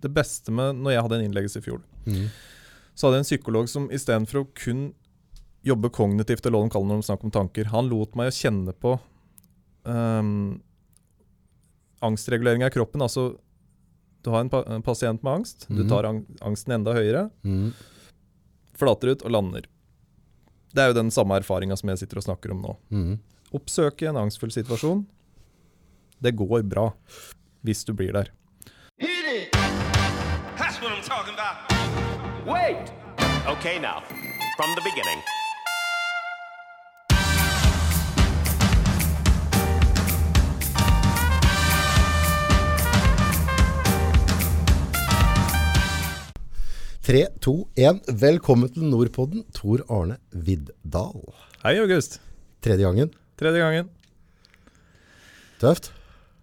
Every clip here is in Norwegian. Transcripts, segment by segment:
det beste med Når jeg hadde en innleggelse i fjor, Mm. så hadde jeg en psykolog som istedenfor å kun jobbe kognitivt, eller hva de kaller det når de snakker om tanker, han lot meg å kjenne på um, angstregulering av kroppen. Altså, du har en, pa en pasient med angst, du Mhm. tar ang angsten enda høyere, Mm. flater ut og lander. Det er jo den samme erfaringa som jeg sitter og snakker om nå. Mm. Oppsøke en angstfull situasjon. Det går bra hvis du blir der. Wait! Okay, now, from the beginning. Tre, to, én. Velkommen til Nordpodden, Tor Arne Viddal. Hei, August. Tredje gangen. Tredje gangen. Tøft.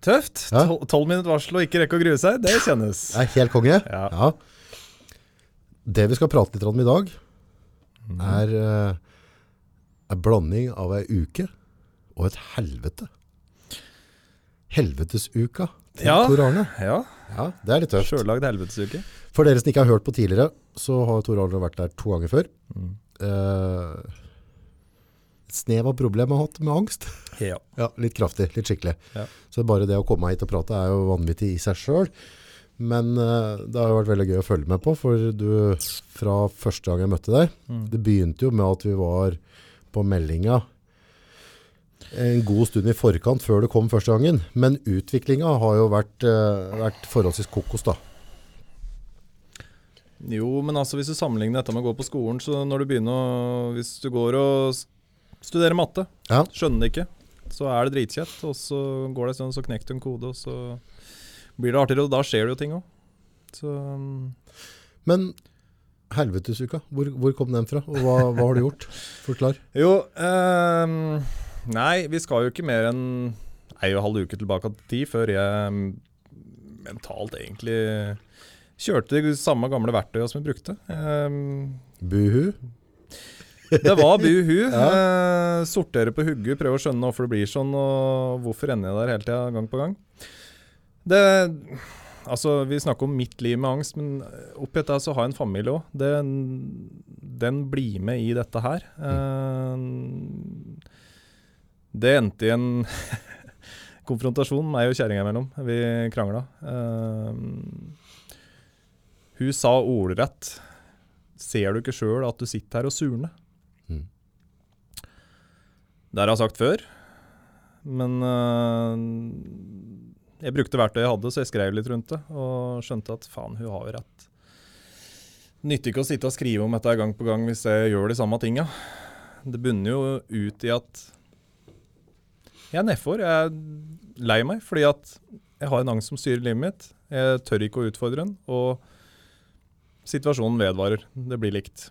Tøft. Ja. Tolv minutter varsel og ikke rekke å grue seg, det kjennes. Det er helt konge. Ja. Det vi skal prate litt om i dag, Mhm. er eh, en blanding av ei uke og et helvete. Helvetesuka til Ja. Tor Arne. Ja, Ja, det er litt tøft. sjøllagd helvetesuke. For dere som ikke har hørt på tidligere, så har Tor Arne vært der to ganger før. Mm. Eh, snev av problem har hatt med angst. Ja. Ja, litt kraftig, litt skikkelig. Ja. Så bare det å komme hit og prate er jo vanvittig i seg sjøl. Men uh, det har jo vært veldig gøy å følge med på, for du, fra første gang jeg møtte deg Mm. Det begynte jo med at vi var på meldinga en god stund i forkant før det kom første gangen. Men utviklinga har jo vært, uh, vært forholdsvis kokos, da. Jo, men altså hvis du sammenligner dette med å gå på skolen, så når du begynner å Hvis du går og studerer matte, Ja. skjønner det ikke, så er det dritkjett, og så går det en stund, så knekker du en kode, og så blir det artigere, og da skjer det jo ting òg. Um, Men helvetesuka, hvor, hvor kom den fra? Og hva, hva har du gjort? Forklar. Jo, um, nei, vi skal jo ikke mer enn ei og en halv uke tilbake til tid før jeg mm, mentalt egentlig kjørte de samme gamle verktøyene som jeg brukte. Um, Buhu. det var buhu. eh, sortere på hugget, prøve å skjønne hvorfor det blir sånn, og hvorfor ender jeg der hele tida, gang på gang. Det Altså, Vi snakker om mitt liv med angst, men oppi dette så har jeg en familie òg. Den, den blir med i dette her. Mm. det endte i en konfrontasjon meg og kjerringa imellom. Vi krangla. Eh, hun sa ordrett Ser du ikke sjøl at du sitter her og surner? Mm. Det har jeg sagt før, men eh, jeg brukte verktøyet jeg hadde, så jeg skrev litt rundt det. Og skjønte at faen, hun har jo rett. Nytter ikke å sitte og skrive om dette gang på gang hvis jeg gjør de samme tinga. Det bunner jo ut i at jeg er nedfor. Jeg er lei meg fordi at jeg har en angst som styrer livet mitt. Jeg tør ikke å utfordre den, og situasjonen vedvarer. Det blir likt.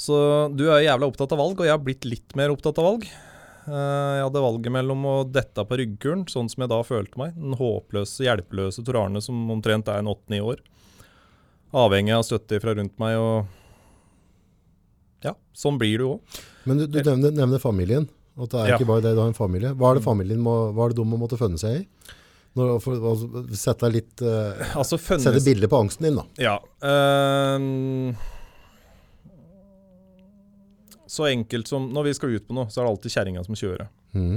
Så du er jævla opptatt av valg, og jeg har blitt litt mer opptatt av valg. Eh, Jeg hadde valget mellom å dette på ryggkulen, sånn som jeg da følte meg. Den håpløse, hjelpeløse Tor Arne som omtrent er en åtte-ni år. Avhengig av støtte fra rundt meg og Ja, sånn blir du òg. Men du, du nevner, nevner familien. At det er Ja. ikke bare det, du har en familie. Hva er det familien må, hva er det de må måtte fønne seg i? Når, for, altså, sette litt uh, Altså, Sette fønnes bilde på angsten din, da. Ja. ehm, så enkelt som Når vi skal ut på noe, så er det alltid kjerringa som kjører. Mm.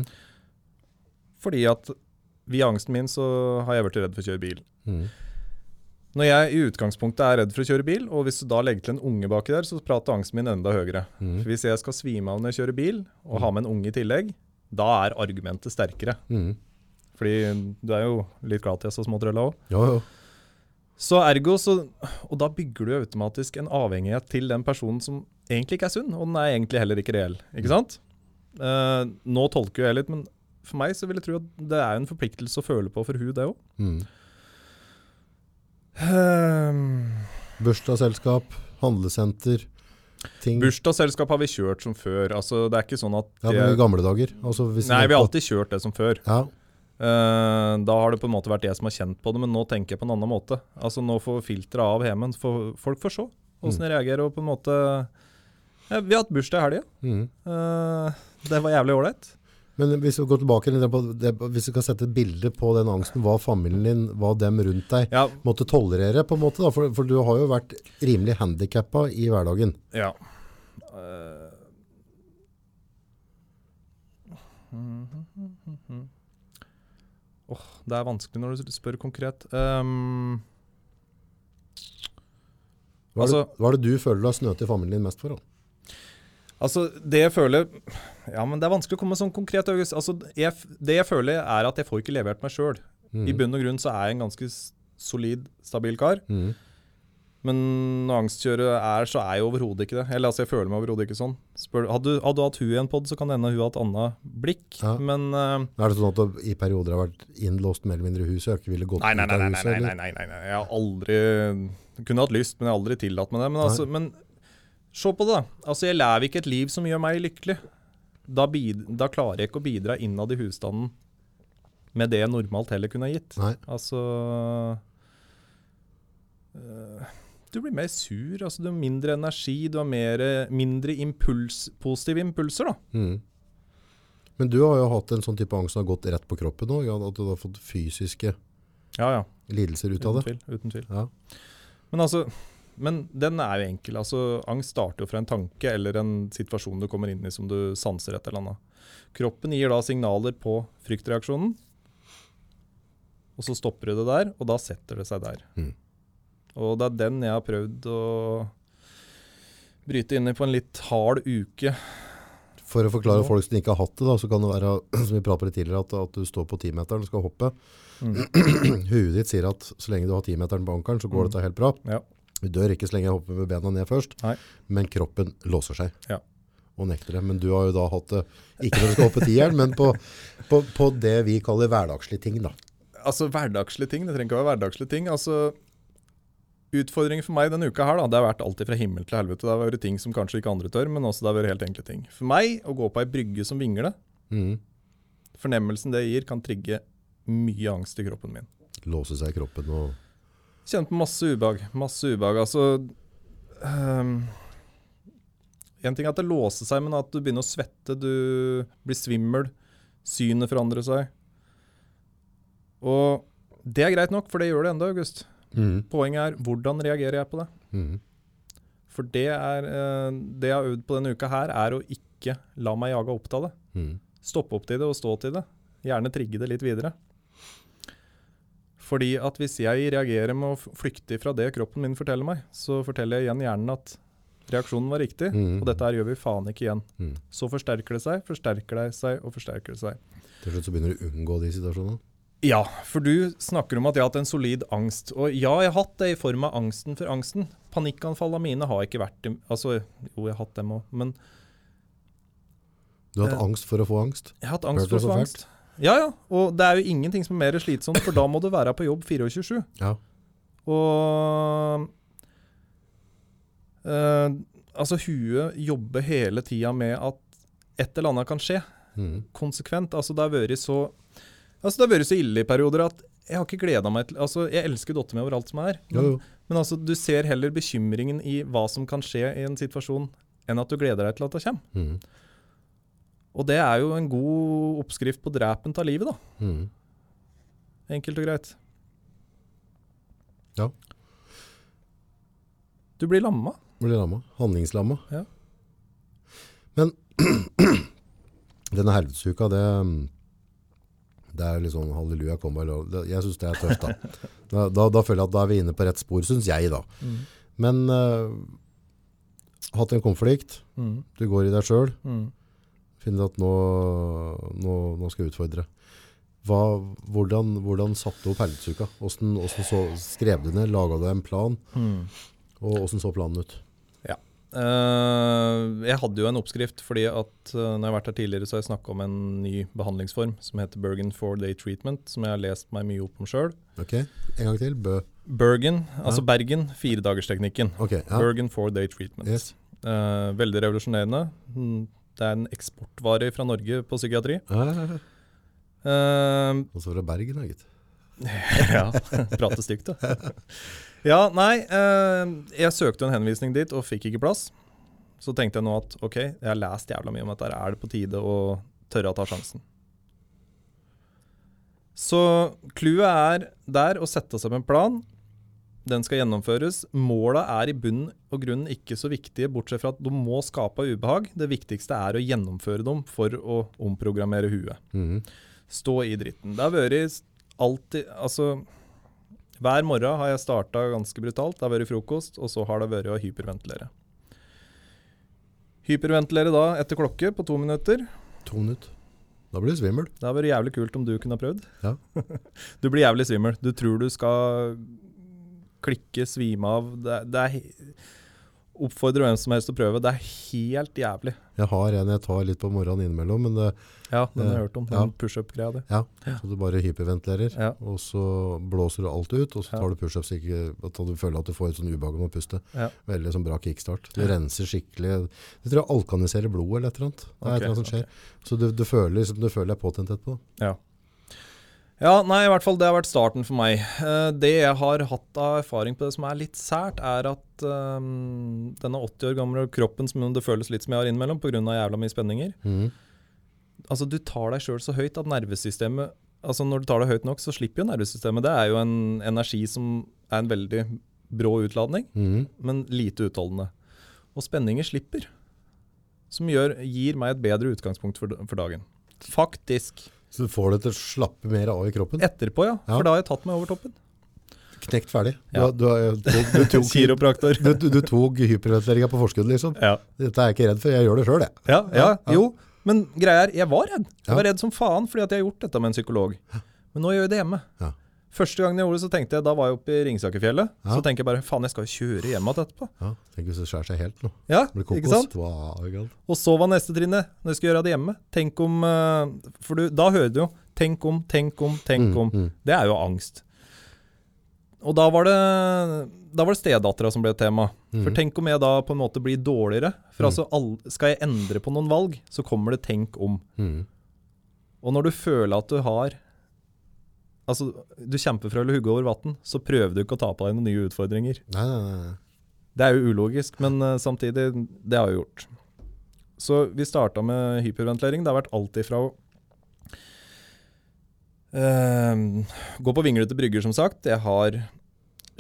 Fordi at via angsten min så har jeg vært redd for å kjøre bil. Mm. Når jeg i utgangspunktet er redd for å kjøre bil, og hvis du da legger til en unge baki der, så prater angsten min enda høyere. Mm. Hvis jeg skal svime av når jeg kjører bil, og ha med en unge i tillegg, da er argumentet sterkere. Mm. Fordi du er jo litt glad til så småtrølla òg. Jo, jo. Så ergo så Og da bygger du automatisk en avhengighet til den personen som egentlig ikke er sunn, og den er egentlig heller ikke reell. Ikke sant? Uh, nå tolker jeg litt, men for meg så vil jeg tro at det er en forpliktelse å føle på for hun, det òg. Mhm. Bursdagsselskap, handlesenter, ting. Bursdagsselskap har vi kjørt som før. Altså, det er ikke sånn at ja, men i gamle dager. Altså, Nei, vi har alltid kjørt det som før. Ja, Uh, da har det på en måte vært jeg som har kjent på det, men nå tenker jeg på en annen måte. Altså Nå får filteret av hjemmen, folk får se åssen jeg reagerer. Og på en måte Vi har hatt bursdag i helga. Mm. Eh, det var jævlig ålreit. Men hvis vi går tilbake det, hvis du kan sette et bilde på den angsten, hva familien din, hva dem rundt deg Ja, måtte tolerere på en måte da, for, for du har jo vært rimelig handicappa i hverdagen. ja. Uh. Åh, det er vanskelig når du spør konkret. Um, Hva er, Altså- det, hva er det du føler du har snøt i familien din mest for? Da? Altså, det jeg føler Ja, men det er vanskelig å komme med sånn konkret. Altså, jeg, det jeg føler, er at jeg får ikke levert meg sjøl. Mm. I bunn og grunn så er jeg en ganske solid, stabil kar. Mm. Men når angstkjøret er, så er jeg overhodet ikke det. Eller altså, jeg føler meg overhodet ikke sånn. Spør, hadde, hadde du hatt hun i en pod, så kan det hende hun har hatt annet blikk. Ja. Men uh, Er det sånn at du i perioder har vært innlåst mer eller mindre i huset og ikke ville gått nei, nei, ut nei, av nei, huset? nei, nei, nei, nei, nei, nei. Jeg har aldri Kunne hatt lyst, men jeg har aldri tillatt meg det. Men, altså, men se på det, da. Altså, jeg lever ikke et liv som gjør meg lykkelig. Da, da klarer jeg ikke å bidra innad i husstanden med det jeg normalt heller kunne ha gitt. Nei. Altså øh, Du blir mer sur, altså du har mindre energi, du har mer, mindre impuls, positive impulser, da. Mm. Men du har jo hatt en sånn type angst som har gått rett på kroppen òg. at du har fått fysiske Ja, ja. lidelser ut av det. tvil. Uten tvil. Ja. Men altså men den er jo enkel. altså Angst starter jo fra en tanke eller en situasjon du kommer inn i som du sanser et eller annet. Kroppen gir da signaler på fryktreaksjonen, og så stopper du det der, og da setter det seg der. Mm. Og det er den jeg har prøvd å bryte inn i på en litt hard uke. For å forklare folk som ikke har hatt det, da, så kan det være som vi pratet tidligere, at, at du står på timeteren og skal hoppe. Mm. Huet ditt sier at så lenge du har timeteren på ankeren, så går Mm. dette helt bra. Ja. Du dør ikke så lenge jeg hopper med bena ned først, Nei. men kroppen låser seg Ja. og nekter det. Men du har jo da hatt det, ikke når du skal hoppe tieren, men på, på, på det vi kaller hverdagslige ting da. Altså hverdagslige ting, det trenger ikke å være hverdagslige ting. Altså Utfordringen for meg denne uka her da, det har vært alltid fra himmel til helvete. Det har vært ting som kanskje ikke andre tør, men også det har vært helt enkle ting. For meg, å gå på ei brygge som vingler, mm. fornemmelsen det gir, kan trigge mye angst i kroppen min. Låse seg i kroppen og... Kjenner på masse ubehag. Masse ubehag. Altså ehm, En ting er at det låser seg, men at du begynner å svette, du blir svimmel, synet forandrer seg. Og det er greit nok, for det gjør det enda, August. Mm. Poenget er hvordan reagerer jeg på det? Mm. For det er eh, Det jeg har øvd på denne uka her, er å ikke la meg jage opp av det. Mm. Stoppe opp til det og stå til det. Gjerne trigge det litt videre. Fordi at hvis jeg reagerer med å flykte fra det kroppen min forteller meg, så forteller jeg igjen hjernen at reaksjonen var riktig, mm. og dette her gjør vi faen ikke igjen. Mm. Så forsterker det seg, forsterker det seg og forsterker det seg. Til slutt så begynner du å unngå de situasjonene. Ja, for du snakker om at jeg har hatt en solid angst. Og ja, jeg har hatt det i form av angsten for angsten. Panikkanfallene mine har ikke vært Altså, jo, jeg har hatt dem òg, men Du har hatt Eh. angst for å få angst. jeg har hatt angst for å få angst. Ja, ja. Og det er jo ingenting som er mer slitsomt, for da må du være på jobb 24-7. Ja. Og øh, Altså, huet jobber hele tida med at et eller annet kan skje. Mm. Konsekvent. Altså, det har vært så Altså, det har vært så ille i perioder at jeg har ikke gleda meg til Altså, jeg elsker dattera mi over alt som er, Jo, men, jo. men altså, du ser heller bekymringen i hva som kan skje i en situasjon, enn at du gleder deg til at det kommer. Mhm. Og det er jo en god oppskrift på drepen av livet, da. Mm. Enkelt og greit. Ja. Du blir lamma. Blir lamma. Handlingslamma. Ja. Men denne helvetesuka, det, det er litt sånn halleluja, kom bare lov. Jeg synes det er tøft da. Da, da. da føler jeg at da er vi inne på rett spor, synes jeg da. Men uh, hatt en konflikt, Mm. du går i deg selv, Mm. Finner at nå, nå, nå skal jeg utfordre. Hva, hvordan, hvordan satte du opp helvetesuka? Hvordan, hvordan så, skrev du ned, laget du en plan, Mm. og hvordan så planen ut? Eh, jeg hadde jo en oppskrift, fordi at uh, når jeg har vært her tidligere, så har jeg snakka om en ny behandlingsform som heter Bergen four day treatment, som jeg har lest meg mye opp om sjøl. Ok, en gang til, Bø. Bergen, altså Bergen, firedagersteknikken. Okay, ja. Bergen four day treatment. Yes. Uh, veldig revolusjonerende. Det er en eksportvare fra Norge på psykiatri. Ja. Eh, Og så fra Bergen, da, gitt. ja, prate stygt, da. Ja, nei, Uh, jeg søkte en henvisning dit og fikk ikke plass. Så tenkte jeg nå at ok, jeg har lest jævla mye om dette, er det på tide å tørre å ta sjansen. Så clouet er der å sette seg med en plan. Den skal gjennomføres. Måla er i bunn og grunn ikke så viktige, bortsett fra at de må skape ubehag. Det viktigste er å gjennomføre dem for å omprogrammere huet. Mhm. Stå i dritten. Det har vært alltid Altså, hver morgen har jeg starta ganske brutalt. Det har vært frokost, og så har det vært å hyperventilere. Hyperventilere da etter klokke på to minutter. To minutter. Da blir du svimmel. Det hadde vært jævlig kult om du kunne ha prøvd. Ja. du blir jævlig svimmel. Du tror du skal klikke, svime av. Det, det er Oppfordrer hvem som helst til å prøve. Det er helt jævlig. Jeg har en jeg tar litt på morgenen innimellom, men det, Ja, den har jeg Eh, hørt om. ja. Den pushup-greia di. ja, så du bare hyperventilerer, Ja. og så blåser du alt ut, og så Ja. tar du pushups, så du føler at du får et sånn ubehag om å puste. Ja. Veldig sånn bra kickstart. Du renser skikkelig. Jeg tror jeg alkaniserer blodet eller et eller annet. Det er et eller annet som skjer. skjer. Så du, du føler liksom, du føler deg påtent etterpå. Ja. Ja, nei, i hvert fall det har vært starten for meg. Eh, det jeg har hatt av erfaring på det som er litt sært, er at um, denne 80 år gamle kroppen som det føles litt som jeg har innimellom pga. jævla mye spenninger mm. Altså, du tar deg sjøl så høyt at nervesystemet Altså, når du tar det høyt nok, så slipper jo nervesystemet. Det er jo en energi som er en veldig brå utladning, mm. men lite utholdende. Og spenninger slipper. Som gjør, gir meg et bedre utgangspunkt for, for dagen. Faktisk. Så du får det til å slappe mer av i kroppen. Etterpå, ja. Ja. For da har jeg tatt meg over toppen. Knekt ferdig. Ja. du, du, du, tok, Kiropraktor. du, du, tok hyperventileringa på forskudd, liksom. Ja. Dette er jeg ikke redd for, jeg gjør det sjøl, jeg. Ja, ja, Ja. jo. Men greia er, jeg var redd. Jeg var redd som faen fordi at jeg har gjort dette med en psykolog. Men nå gjør jeg det hjemme. Ja. Første gangen jeg gjorde det, så tenkte jeg, da var jeg oppe i Ringsakerfjellet. Ja. Så tenker jeg bare, faen, jeg skal jo kjøre hjem igjen etterpå. Ja, tenk hvis det skjærer seg helt nå. Ja, Blir kokos. ikke sant? Wow? Og så var neste trinnet, når jeg skulle gjøre det hjemme. Tenk om eh, For du, da hører du jo Tenk om, tenk om, tenk Mm, om. mm. Det er jo angst. Og da var det Da var det stedattera som ble tema. For Mhm. tenk om jeg da på en måte blir dårligere. For Mm. altså, skal jeg endre på noen valg, så kommer det tenk om. Mhm. Og når du føler at du har Altså, du kjemper for å hugge over vann, så prøver du ikke å ta på deg noen nye utfordringer. Nei, nei, nei. Det er jo ulogisk, men uh, samtidig, det har jeg gjort. Så vi starta med hyperventilering. Det har vært alt ifra å uh, gå på vinglete brygger, som sagt. Jeg har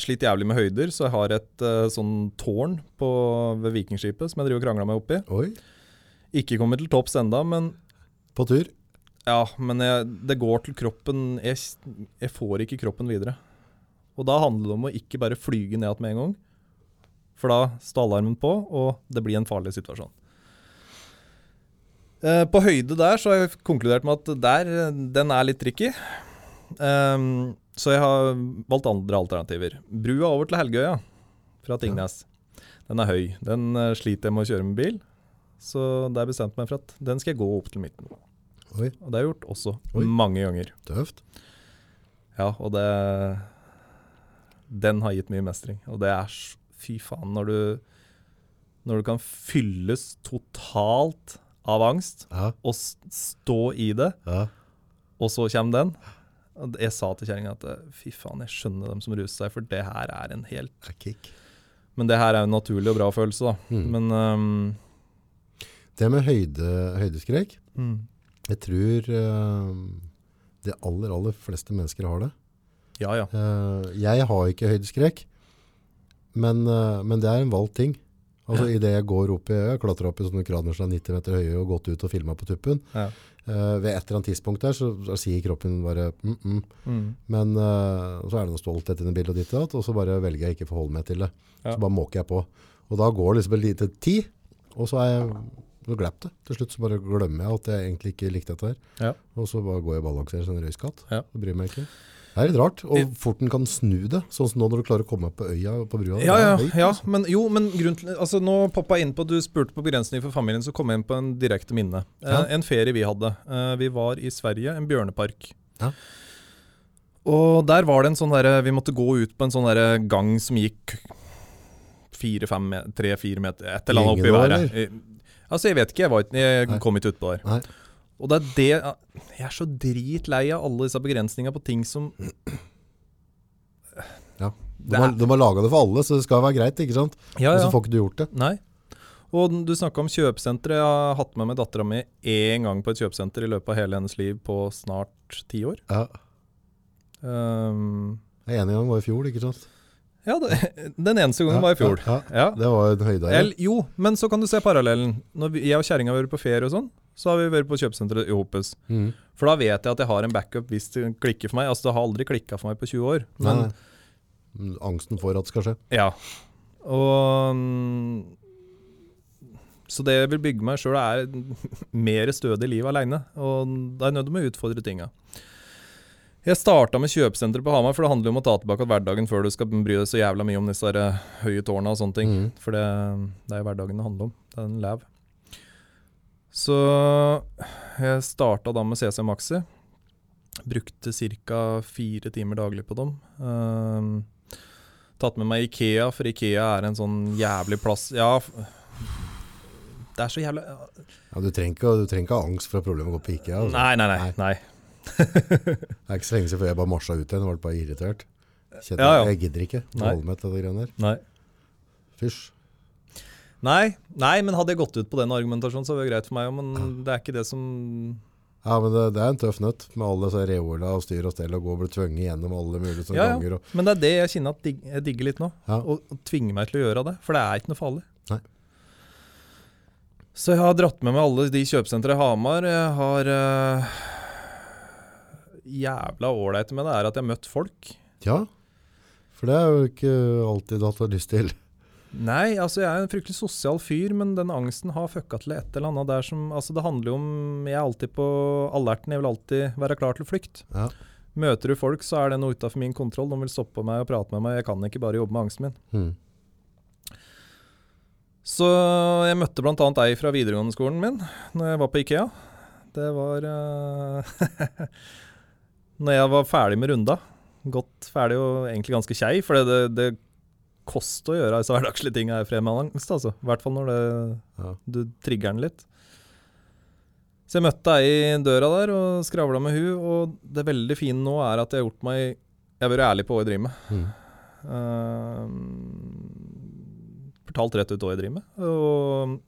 slitt jævlig med høyder, så jeg har et uh, sånn tårn på, ved Vikingskipet som jeg driver og krangla meg oppi. Oi, Ikke kommet til topps enda, men på tur. Ja, men jeg, det går til kroppen jeg, jeg får ikke kroppen videre. Og da handler det om å ikke bare flyge ned igjen med en gang. For da står alarmen på, og det blir en farlig situasjon. Eh, på høyde der så har jeg konkludert med at der, den er litt tricky. Eh, så jeg har valgt andre alternativer. Brua over til Helgøya fra Tingnes. Den er høy. Den eh, sliter jeg med å kjøre med bil. Så det bestemte bestemt meg for at den skal jeg gå opp til midten. Oi, Og det har jeg gjort også, Oi. mange ganger. tøft. Ja, og det Den har gitt mye mestring. Og det er Fy faen, når du Når du kan fylles totalt av angst, Ja, og stå i det, ja. og så kommer den Jeg sa til kjerringa at fy faen, jeg skjønner dem som ruser seg, for det her er en helt kick. Men det her er jo en naturlig og bra følelse, da. Mm. Men um, Det med høyde, høydeskrek, mm, jeg tror uh, de aller, aller fleste mennesker har det. Ja, ja. Uh, jeg har ikke høydeskrek, men, uh, men det er en valgt ting. Altså i det jeg går opp i, jeg klatrer opp i sånne kraner som er 90 meter høye og gått ut og filmet på tuppen, ja. uh, ved et eller annet tidspunkt der, så, så sier kroppen bare mm, mm. Mm, Men uh, så er det noe stolthet i det bildet og ditt og datt, og så bare velger jeg ikke å forholde meg til det. Ja. Så bare måker jeg på. Og da går det liksom en liten tid, og så er jeg så glapp det. Til slutt så bare glemmer jeg at jeg egentlig ikke likte dette her. Ja. Og så bare går jeg og balanserer som en røyskatt. Ja. Det bryr meg ikke. Det er litt rart, og fort den kan snu det. Sånn som nå når du klarer å komme opp på øya på brua. Ja, ja, høyt, ja, altså. men jo, men grunn til Altså, nå poppa jeg inn på Du spurte på begrensninger for familien, så kom jeg inn på en direkte minne. Eh, Ja. en ferie vi hadde. Eh, vi var i Sverige, en bjørnepark. Ja. Og der var det en sånn derre Vi måtte gå ut på en sånn derre gang som gikk fire-fem tre-fire meter Et eller annet oppi været. Altså, jeg vet ikke. Jeg, var, ikke- jeg kom ikke utpå der. Nei. Og det er det Jeg er så dritlei av alle disse begrensningene på ting som De har, de har laga det for alle, så det skal være greit, ikke sant? Ja, Og ja. så får ikke du gjort det. Nei. Og du snakka om kjøpesenteret. Jeg har hatt med meg dattera mi én gang på et kjøpesenter i løpet av hele hennes liv på snart ti år. Ja. Um, en gang var i fjor, ikke sant? Ja, det, den eneste gangen var i fjor. Ja, ja. Ja. Det var en høyde. El, jo, men så kan du se parallellen. Når vi, jeg og kjerringa har vært på ferie og sånn, så har vi vært på kjøpesenteret i Hopes. Mm. For da vet jeg at jeg har en backup hvis det klikker for meg. Altså Det har aldri klikka for meg på 20 år. Men Nei. Angsten for at det skal skje. ja. Og mm, Så det jeg vil bygge meg sjøl, er mer stødig liv aleine. Og da er jeg nødt til å utfordre tinga. Jeg starta med kjøpesenteret på Hamar, for det handler jo om å ta tilbake hverdagen før du skal bry deg så jævla mye om disse der, eh, høye tårna og sånne ting. Mm. For det, det er jo hverdagen det handler om. Det er en lav. Så jeg starta da med CC Maxi. Brukte ca. fire timer daglig på dem. Uh, tatt med meg Ikea, for Ikea er en sånn jævlig plass Ja, det er så jævlig Ja, du, trenger ikke, du trenger ikke ha angst for at problemet går på IKEA. Altså. Nei, nei, nei. nei. Det er ikke så lenge siden jeg bare marsja ut igjen og ble bare irritert. Kjente, Ja, ja. Jeg gidder ikke holde meg til det greiene der. nei. Fysj. Nei, nei, men hadde jeg gått ut på den argumentasjonen, så var det greit for meg. Men det er ikke det som Ja, men det, det er en tøff nøtt med alle disse reola og styr og stell og gå og bli tvunget gjennom alle mulige sånne Ja, ja. ganger. Og, Men det er det jeg kjenner at dig, jeg digger litt nå. Ja. Å å tvinge meg til å gjøre det. For det er ikke noe farlig. Nei. Så jeg har dratt med meg alle de kjøpesentrene i Hamar. Jeg har uh, Jævla ålreite med det er at jeg har møtt folk. ja, for det er jo ikke alltid at du har lyst til. Nei, altså jeg er en fryktelig sosial fyr, men den angsten har fucka til et eller annet der som Altså det handler jo om Jeg er alltid på alerten, jeg vil alltid være klar til flukt. Ja. Møter du folk, så er det noe utafor min kontroll. De vil stoppe meg og prate med meg. Jeg kan ikke bare jobbe med angsten min. Mm. Så jeg møtte bl.a. ei fra videregående skolen min når jeg var på Ikea. Det var uh, Når jeg var ferdig med runda. Godt ferdig og egentlig ganske kjei, for det, det koster å gjøre disse hverdagslige tinga i fred med angst. altså. I hvert fall når det, Ja. du trigger den litt. Så jeg møtte ei i døra der og skravla med hun, og det veldig fine nå er at jeg har gjort meg Jeg har vært ærlig på hva jeg driver med. Mm. Uh, fortalt rett ut hva jeg driver med. Og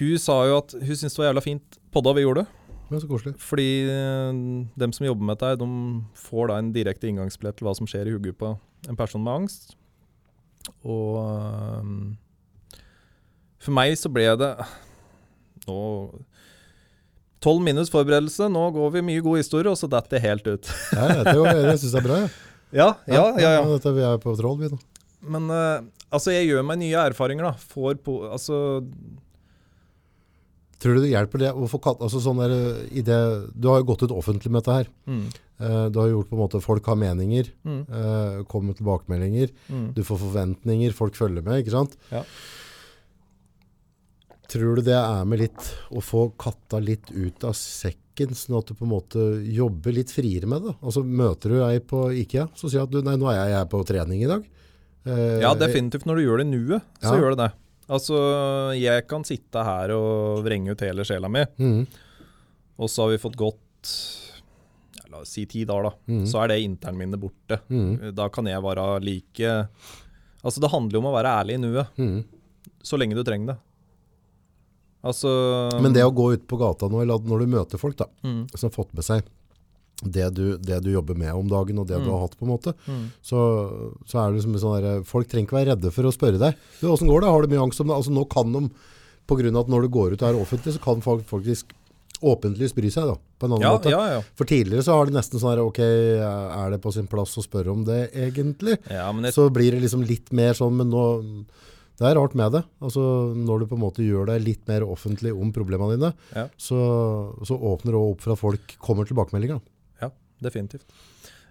hun sa jo at hun syntes det var jævla fint podda vi gjorde. Men så koselig. Fordi eh, dem som jobber med dette, de får da en direkte inngangsbillett til hva som skjer i hodet på en person med angst. Og eh, for meg så ble det nå Tolv minus forberedelse, nå går vi mye god historie, og så detter det helt ut. Ja, jeg, det, syns jeg er bra. Ja, Ja, ja, ja. ja. Dette, vi er på troll, vi nå. Men eh, altså, jeg gjør meg nye erfaringer, da. Får på Altså Tror du det hjelper det å få katt... Altså sånn der, i det, du har jo gått ut offentlig med dette her. mm, Uh, du har gjort på en måte Folk har meninger, mm, Uh, kommer med tilbakemeldinger. mm. Du får forventninger, folk følger med, ikke sant? Ja. Tror du det er med litt å få katta litt ut av sekken, sånn at du på en måte jobber litt friere med det? Altså Møter du ei på IKEA, så sier du at du, nei, nå er jeg her på trening i dag. Uh, Ja, definitivt. Når du gjør det i nuet, så Ja. gjør det det. Altså, jeg kan sitte her og vrenge ut hele sjela mi, mm. og så har vi fått gått ja, la oss si ti dager, da. Mm. Så er det internminnet borte. Mm. Da kan jeg være like Altså, det handler jo om å være ærlig i nuet, mhm. så lenge du trenger det. Altså Men det å gå ut på gata nå, eller når du møter folk da, mm, som har fått med seg det du, det du jobber med om dagen, og det du Mm. har hatt på en måte, mm. så, så er det liksom sånn der, folk trenger ikke være redde for å spørre deg. Du, hvordan går det? Har du mye angst om det? Altså nå kan de, på grunn av at når du går ut og er offentlig, så kan folk faktisk åpentligst bry seg da, på en annen Ja, måte. ja, ja. For tidligere så har det nesten sånn her, ok, er det på sin plass å spørre om det egentlig? jeg, Så blir det liksom litt mer sånn, men nå, det er rart med det. Altså når du på en måte gjør deg litt mer offentlig om problemene dine, Ja. så, så åpner det opp for at folk kommer tilbakemeldinger. Definitivt.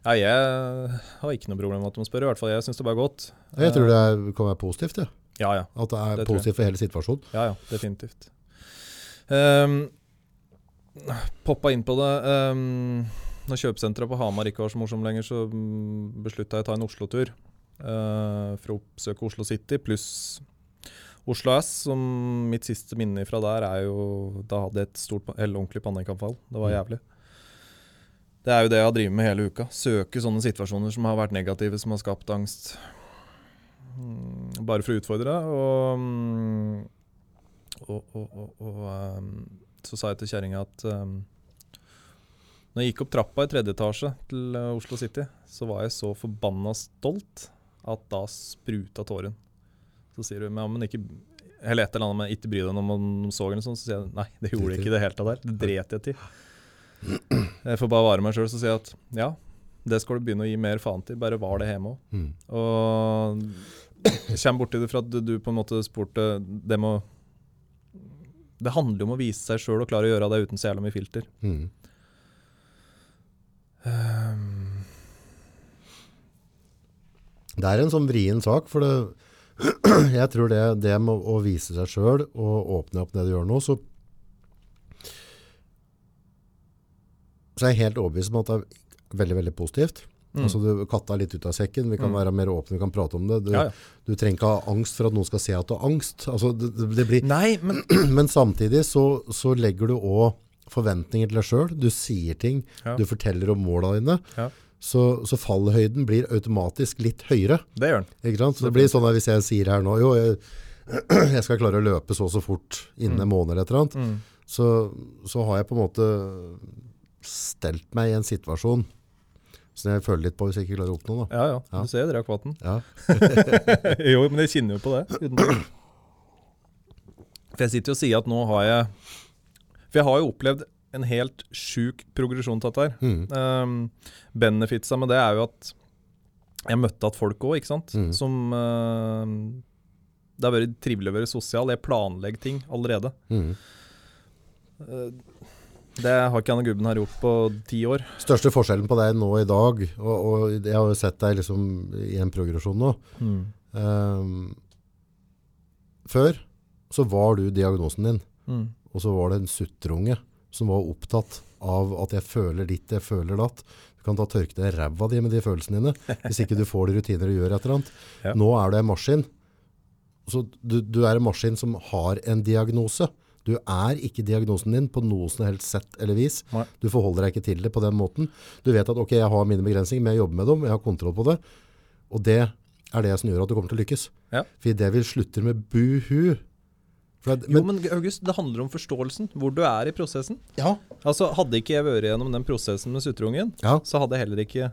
Ja, jeg har ikke noe problem med at de spør, i hvert fall. Jeg syns det bare er godt. Jeg tror det er, kan være positivt, ja. Ja, ja. At det er Det positivt for hele situasjonen. Ja, ja, definitivt. Um, poppa inn på det. Um, når kjøpesenteret på Hamar ikke var så morsom lenger, så beslutta jeg å ta en Oslo-tur. uh, for å oppsøke Oslo City pluss Oslo S. Som mitt siste minne fra der er jo Da hadde jeg et stort, eller ordentlig panikkanfall. Det var Mm. Det er jo det jeg har drevet med hele uka. Søke sånne situasjoner som har vært negative, som har skapt angst. Mm, bare for å utfordre. Og, mm, og, og, og, og ehm, så sa jeg til kjerringa at um, når jeg gikk opp trappa i tredje etasje til eh, Oslo City, så var jeg så forbanna stolt at da spruta tåren. Så sier hun ja, men ikke Eller et eller annet men 'ikke bry deg om om så eller sånn', så sier jeg nei, det gjorde jeg ikke i det hele tatt. Det dret jeg til. Jeg får bare vare meg sjøl, sier jeg at ja, det skal du begynne å gi mer faen til. Bare var det hjemme òg. Mm. Og kommer borti det fra at du, du på en måte spurte det med å Det handler jo om å vise seg sjøl og klare å gjøre det uten så jævla mye filter. Mm. Um, Det er en sånn vrien sak, for det, jeg tror det, det med å vise seg sjøl og åpne opp det du gjør nå, så så er jeg helt overbevist om at det er veldig, veldig positivt. Mm. Altså du katta litt ut av sekken, vi kan Mm. være mer åpne, vi kan prate om det. Du, ja, ja. du trenger ikke ha angst for at noen skal se at du har angst. Altså det, det blir, Nei, men men samtidig så, så legger du også forventninger til deg sjøl. Du sier ting, Ja. du forteller om måla dine. Ja. Så, så fallhøyden blir automatisk litt høyere. det gjør den. Ikke sant? Så det blir sånn at hvis jeg sier her nå, jo, jeg, jeg skal klare å løpe så og så fort innen en måned eller et eller annet, Mm. så, så har jeg på en måte stelt meg i en situasjon som jeg føler litt på hvis jeg ikke klarer å oppnå. Da. Ja, ja. Ja. Du ser jeg drakk vann. Ja. jo, men jeg kjenner jo på det. For jeg sitter jo og sier at nå har jeg For jeg har jo opplevd en helt sjuk progresjon til dette her. Mm. Um, benefitsa med det er jo at jeg møtte at folk òg, ikke sant. Mm. Som uh, Det har vært trivelig å være sosial. Jeg planlegger ting allerede. Mm. Uh, det har ikke Anne Gubben her gjort på ti år. Største forskjellen på deg nå i dag, og, og jeg har jo sett deg liksom i en progresjon nå, ehm, før så var du diagnosen din, Mm. og så var det en suttrunge som var opptatt av at jeg føler ditt, jeg føler datt. Du kan ta tørke deg ræva di med de følelsene dine, hvis ikke du får de rutiner og gjør et eller annet. Ja. Nå er du en maskin. Så du, du er en maskin som har en diagnose. Du er ikke diagnosen din på noe som helst sett eller vis. Nei. Du forholder deg ikke til det på den måten. Du vet at ok, jeg har mine begrensninger, men jeg jobber med dem, jeg har kontroll på det. Og det er det som gjør at du kommer til å lykkes. Ja. For det vi slutter med buhu. For men, Jo, men August, det handler om forståelsen. Hvor du er i prosessen. ja, Altså, Hadde ikke jeg vært gjennom den prosessen med sutreungen, ja. så hadde jeg heller ikke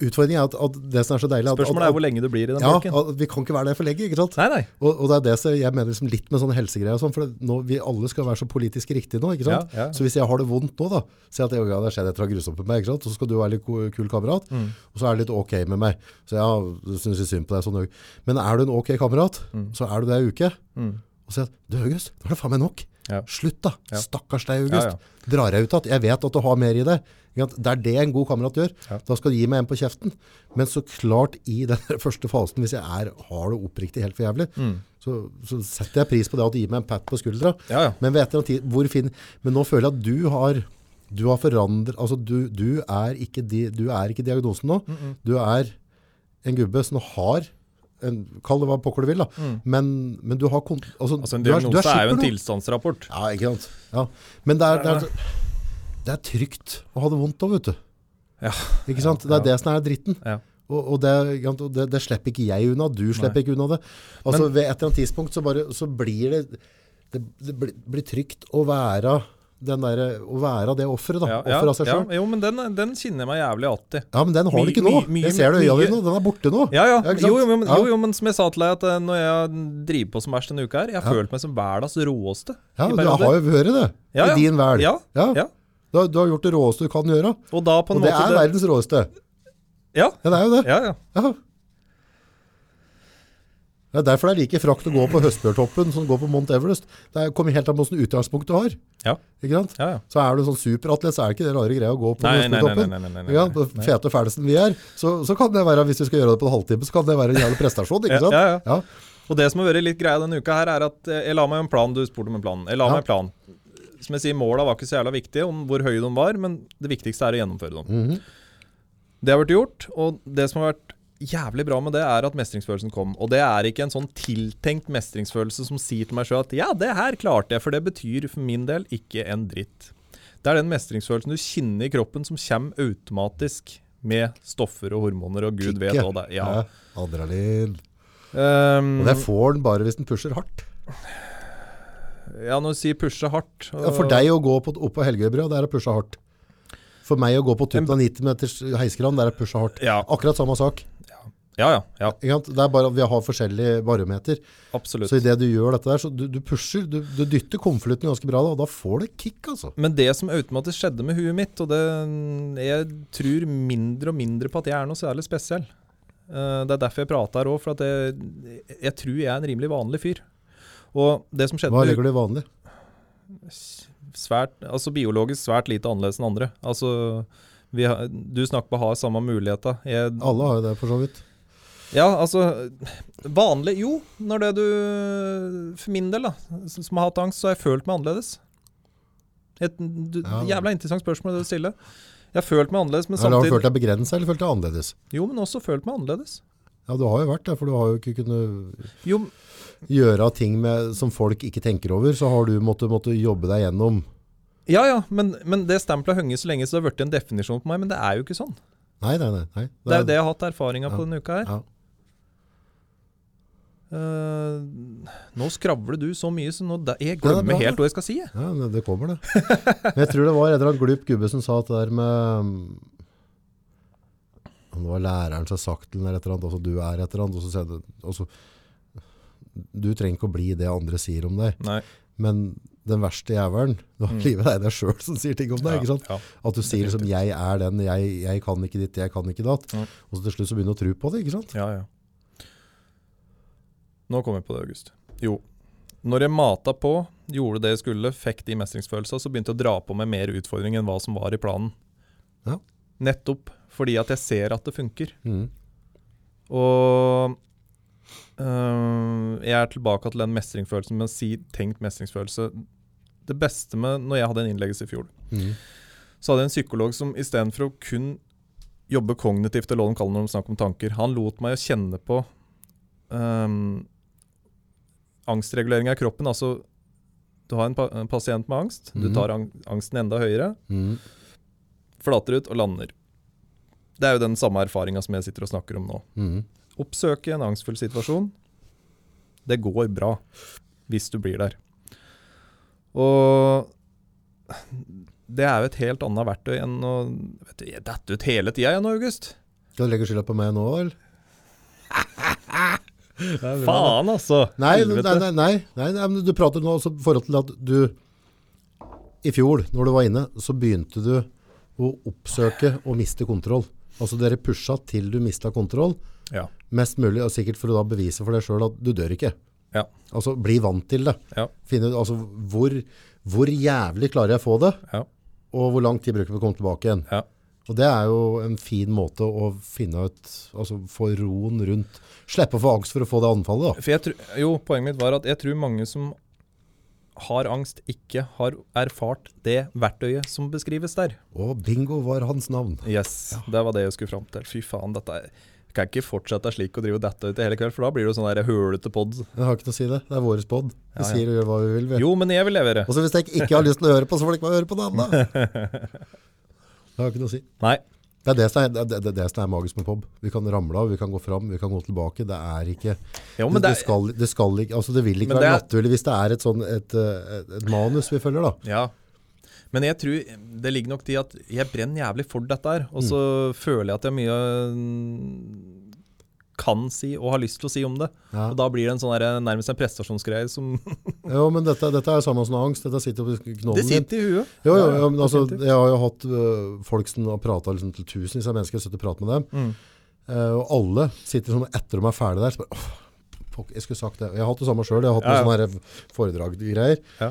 Utfordringen er at, at det som er så deilig at, Spørsmålet er hvor lenge du blir i den ja, at vi kan ikke være der for lenge, ikke sant? Nei, nei. Og, og det er det som jeg mener liksom litt med sånne helsegreier og sånn, for nå, vi alle skal være så politisk riktige nå, ikke sant? Ja, ja. Så hvis jeg har det vondt nå da, si at det ja, det skjedde et eller annet grusomt med meg, ikke sant? Så skal du være litt kul kamerat, Mm. og så er det litt ok med meg. Så ja, du synes synd på deg sånn. Men er du en ok kamerat, så er du det ei uke, Mm. og sier at, du August, nå er det faen meg nok. Ja. Slutt da, Ja. stakkars deg August. Ja, Drar jeg ut igjen? jeg vet at du har mer i deg. Det er det en god kamerat gjør. Da skal du gi meg en på kjeften. Men så klart i den første fasen, hvis jeg er, har det oppriktig helt for jævlig, Mm. så, så setter jeg pris på det at du gir meg en pat på skuldra. Men tid, hvor fin, men nå føler jeg at du har, du har forandret, altså du, du, er ikke di, du er ikke diagnosen nå. Du er en gubbe som har, en, kall det hva pokker du vil da, men, men du har, altså, Altså, En du er- du er er, jo en tilstandsrapport. Ja, ikke sant. Ja. Men det er, det, det er trygt å ha det vondt òg, vet du. Ja. Ikke sant? Det er det som er dritten. Ja. Og, det, det, det slipper ikke jeg unna, du slipper ikke unna det. Altså ved et eller annet tidspunkt så, bare, så blir det, det, det blir, blir trygt å være, den der, å være det offeret. Ja, ja, Offer av seg ja, selv. jo, men den, den kjenner meg jævlig alltid. Ja, men den har du ikke nå. My, my, jeg ser det i øya dine nå, den er borte nå. Ja, ja. Ja. Jo, jo, men, Ja. jo, jo, men som jeg sa til deg, at eh, når jeg driver på som verst denne uka her, jeg har følt meg som verdens råeste. Ja, du har jo vært det, Ja, ja. i din vel. Ja, Ja. ja. Du, har, du har gjort det råeste du kan gjøre. Og Og det er verdens råeste. Ja, Ja, det er jo det. ja, ja. Det er derfor det er like frakt å gå på Høstbjørtoppen som å gå på Mount Everest. Det er- kommer helt an på hvilket utgangspunkt du har. Ja. Ja, ja. Så er du sånn superatlet, så er det ikke det rare greia å gå på Høstbjørntoppen. fete som vi er, så, så kan det være, hvis vi skal gjøre det på en halvtime, så kan det være en jævlig prestasjon, ikke sant? ja, ja. Ja. Og det som har vært litt greia denne uka her, er at eh, jeg la meg en plan. Du spurte om en plan. Jeg la meg en plan. Som jeg sier, måla var ikke så jævla viktige om hvor høye de var, men det viktigste er å gjennomføre dem. Mhm. Det har vært gjort, og det som har vært jævlig bra med det, er at mestringsfølelsen kom. Og det er ikke en sånn tiltenkt mestringsfølelse som sier til meg sjøl at ja, det her klarte jeg, for det betyr for min del ikke en dritt. Det er den mestringsfølelsen du kjenner i kroppen som kommer automatisk med stoffer og hormoner, og gud vet hva det er. Ja. Adrenalin. Um, Og det får den bare hvis den pusher hardt. ja, når du sier pushe hardt Ja, for deg å gå på, opp på Helgøybrua, det er å pushe hardt. For meg å gå på tuppen av 90 meters heiskran, det er å pushe hardt. Ja. Akkurat samme sak. Ja, ja. ja? Det er bare at vi har forskjellig barometer. absolutt. Så idet du gjør dette der, så du, du pusher, du, du dytter konvolutten ganske bra da, og da får du kick, altså. Men det som automatisk skjedde med huet mitt, og det Jeg tror mindre og mindre på at jeg er noe særlig spesiell. Eh, det er derfor jeg prater her òg, for at jeg, jeg tror jeg er en rimelig vanlig fyr. Og det som skjedde Hva legger du i vanlig? svært, altså biologisk svært lite annerledes enn andre. Altså, vi har, du snakker på å ha samme muligheter. Jeg, Alle har jo det, for så vidt. Ja, altså Vanlig Jo, når det du For min del, da, som har hatt angst, så har jeg følt meg annerledes. Et du, Ja. Jævla interessant spørsmål det du stiller. Jeg har følt meg annerledes, men samtidig Eller har du følt deg begrensa, eller følt deg annerledes? Jo, men også følt meg annerledes. Ja, du har jo vært det, for du har jo ikke kunnet Jo, gjøre ting med, som folk ikke tenker over, så har du måttet, måtte jobbe deg gjennom. ja ja, men, men det stempelet har så lenge så det har blitt en definisjon på meg, men det er jo ikke sånn. Nei, nei, nei. nei. Det er jo det jeg har hatt erfaring av på denne uka her. Ja. Eh, nå skravler du så mye, så nå jeg Ja, er glemmer bra, helt hva jeg skal si. jeg. Ja, men det kommer det. Men jeg tror det var en eller annen glup gubbe som sa at det der med Om det var læreren som har sagt eller et eller annet, altså du er et eller annet, og så og så- Du trenger ikke å bli det andre sier om deg, Nei. men den verste jævelen Du har livet deg deg sjøl som sier ting om deg. sant? Ja, At du sier liksom 'jeg er den, jeg, jeg kan ikke ditt, jeg kan ikke datt'. Ja. Og så til slutt så begynner du å tro på det. ikke sant? ja, ja. Nå kom jeg på det, August. Jo. Når jeg mata på, gjorde det jeg skulle, fikk de mestringsfølelser, så begynte jeg å dra på meg mer utfordring enn hva som var i planen. Ja. Nettopp fordi at jeg ser at det funker. Mm. Og øh, jeg er tilbake til den mestringsfølelsen med å si tenkt mestringsfølelse. Det beste med når jeg hadde en innleggelse i fjor, Mm. så hadde jeg en psykolog som istedenfor å kun jobbe kognitivt, eller hva de kaller det når de snakker om tanker, han lot meg å kjenne på øhm, angstregulering av kroppen. Altså, du har en, pa en pasient med angst, du Mhm. tar ang angsten enda høyere, Mm. flater ut og lander. Det er jo den samme erfaringa som jeg sitter og snakker om nå. Mm. Oppsøke en angstfull situasjon. Det går bra hvis du blir der. Og det er jo et helt annet verktøy enn å vet du, Jeg detter ut hele tida igjen, August. Skal du legge skylda på meg nå, eller? Faen, altså! Nei, nei, nei, nei, nei, nei, du prater nå i forhold til at du I fjor, når du var inne, så begynte du å oppsøke og miste kontroll. Altså dere pusha til du mista kontroll, Ja. mest mulig, og sikkert for å da bevise for deg sjøl at du dør ikke. Ja. Altså bli vant til det. Ja. Finne ut altså hvor, hvor jævlig klarer jeg å få det, Ja. og hvor lang tid bruker vi å komme tilbake igjen. Ja. Og det er jo en fin måte å finne ut, altså få roen rundt, slippe å få angst for å få det anfallet da. Tror, jo, poenget mitt var at jeg tror mange som har angst, ikke har erfart det verktøyet som beskrives der. Og bingo var hans navn. Yes, det var det jeg skulle fram til. Fy faen, dette er jeg kan ikke fortsette slik å drive dette ut i hele kveld, for da blir det jo sånn der hølete pod. Jeg har ikke noe å si det. Det er våres pod. Vi Ja, ja. sier og gjør hva vi vil. Vi. Jo, men jeg vil levere. Og så hvis jeg ikke har lyst til å høre på, så får dere ikke bare høre på det andre. Det har ikke noe å si. Nei. Det er det som er, det, det, det som er magisk med pub. Vi kan ramle av, vi kan gå fram, vi kan gå tilbake. Det er ikke Jo, det, det, skal, det skal ikke Altså, det vil ikke være er- naturlig hvis det er et sånn et, et, et manus vi følger, da. Ja. Men jeg tror det ligger nok til at jeg brenner jævlig for dette her. Og så føler jeg at jeg mye mm, kan si og har lyst til å si om det. Ja. Og da blir det en sånn der, nærmest en prestasjonsgreie som Jo, men dette, dette er samme som angst. Dette sitter på knollen Det sitter i huet. Jo, jo, jo, men altså, jeg har jo hatt øh, folk som har prata liksom, til tusenvis av mennesker, sittet og pratet med dem, Mm. Uh, og alle sitter sånn etter de er ferdige der, så bare, åh, fuck, jeg skulle sagt det. Jeg har hatt det samme sjøl, jeg har hatt Ja, ja. noen sånne foredraggreier. Ja.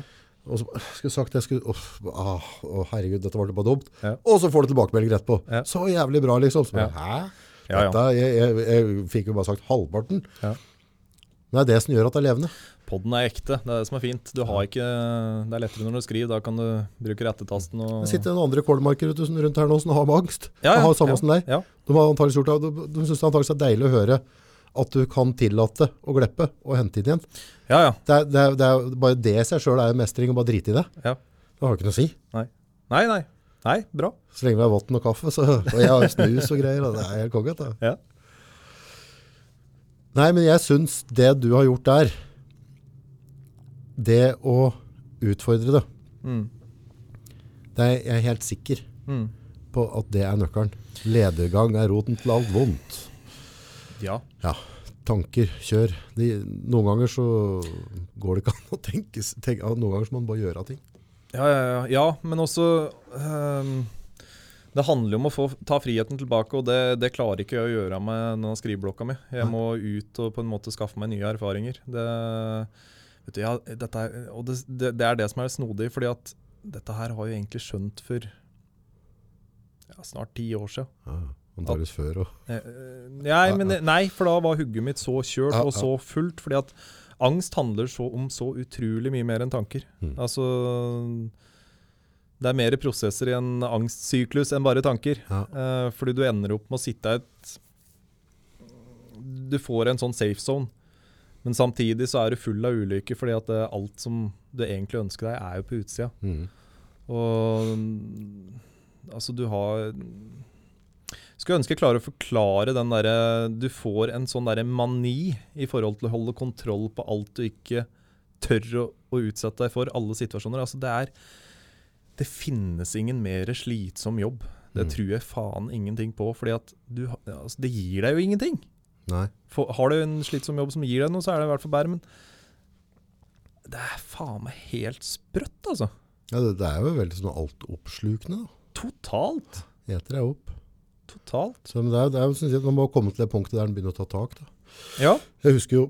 Og så skulle sagt det, skulle, åh, ah, herregud, dette var det bare dumt. Ja. Og så får du tilbakemelding rett på. Ja. Så jævlig bra, liksom. Så Ja. Hæ? Ja, ja. Dette, jeg, jeg, jeg fikk jo bare sagt halvparten. Ja. Men det er det som gjør at det er levende. Podden er ekte, det er det som er fint. Du har ikke, det er lettere når du skriver, da kan du bruke rettetasten. og Det sitter noen andre kålmarker rundt her nå som har med angst. Ja, ja, har samme som deg. Ja. De har gjort. De, de synes det antageligvis er deilig å høre at du kan tillate å glippe og hente inn igjen. ja, ja. Det er, det er, det er bare det i seg sjøl er mestring, å bare drite i det. Ja. Det har ikke noe å si. Nei. Nei, nei. Nei, bra. Så lenge vi har vann og kaffe, så, og jeg har snus og greier, og det er helt konge. Ja. Nei, men jeg syns det du har gjort der, det å utfordre det, Mm. det er jeg er helt sikker Mm. på at det er nøkkelen. Ledergang er roten til alt vondt. Ja. Ja, tanker, kjør. De, noen ganger så går det ikke an å tenke, tenke Noen ganger så må man bare gjøre ting. Ja, ja, ja. men også um, Det handler jo om å få, ta friheten tilbake, og det, det klarer ikke jeg å gjøre med denne skriveblokka mi. Jeg må ut og på en måte skaffe meg nye erfaringer. Det, vet du, ja, er, og det, det, er det som er snodig, fordi at dette her har jeg egentlig skjønt for ja, snart ti år siden. Ja, Antakeligvis før og Eh, eh, Nei, nei, for da var hugget mitt så kjørt og så fullt. Fordi at angst handler så om så utrolig mye mer enn tanker. Mm. Altså Det er mer prosesser i en angstsyklus enn bare tanker. Ja. Eh, fordi du ender opp med å sitte i et Du får en sånn safe zone. Men samtidig så er du full av ulykker, fordi at det, alt som du egentlig ønsker deg, er jo på utsida. mm. Og altså, du har Skulle ønske jeg klarer å forklare den derre Du får en sånn derre mani i forhold til å holde kontroll på alt du ikke tør å, å utsette deg for, alle situasjoner. Altså, det er Det finnes ingen mer slitsom jobb. Det Mm. tror jeg faen ingenting på, fordi at du altså, Det gir deg jo ingenting. For, har du en slitsom jobb som gir deg noe, så er det i hvert fall bedre, men det er faen meg helt sprøtt, altså. Ja, det, det er jo veldig sånn altoppslukende. Totalt. Eter deg opp. Totalt. Så, men det er, det er synes jeg, Man må komme til det punktet der en begynner å ta tak. da. Ja. Jeg husker jo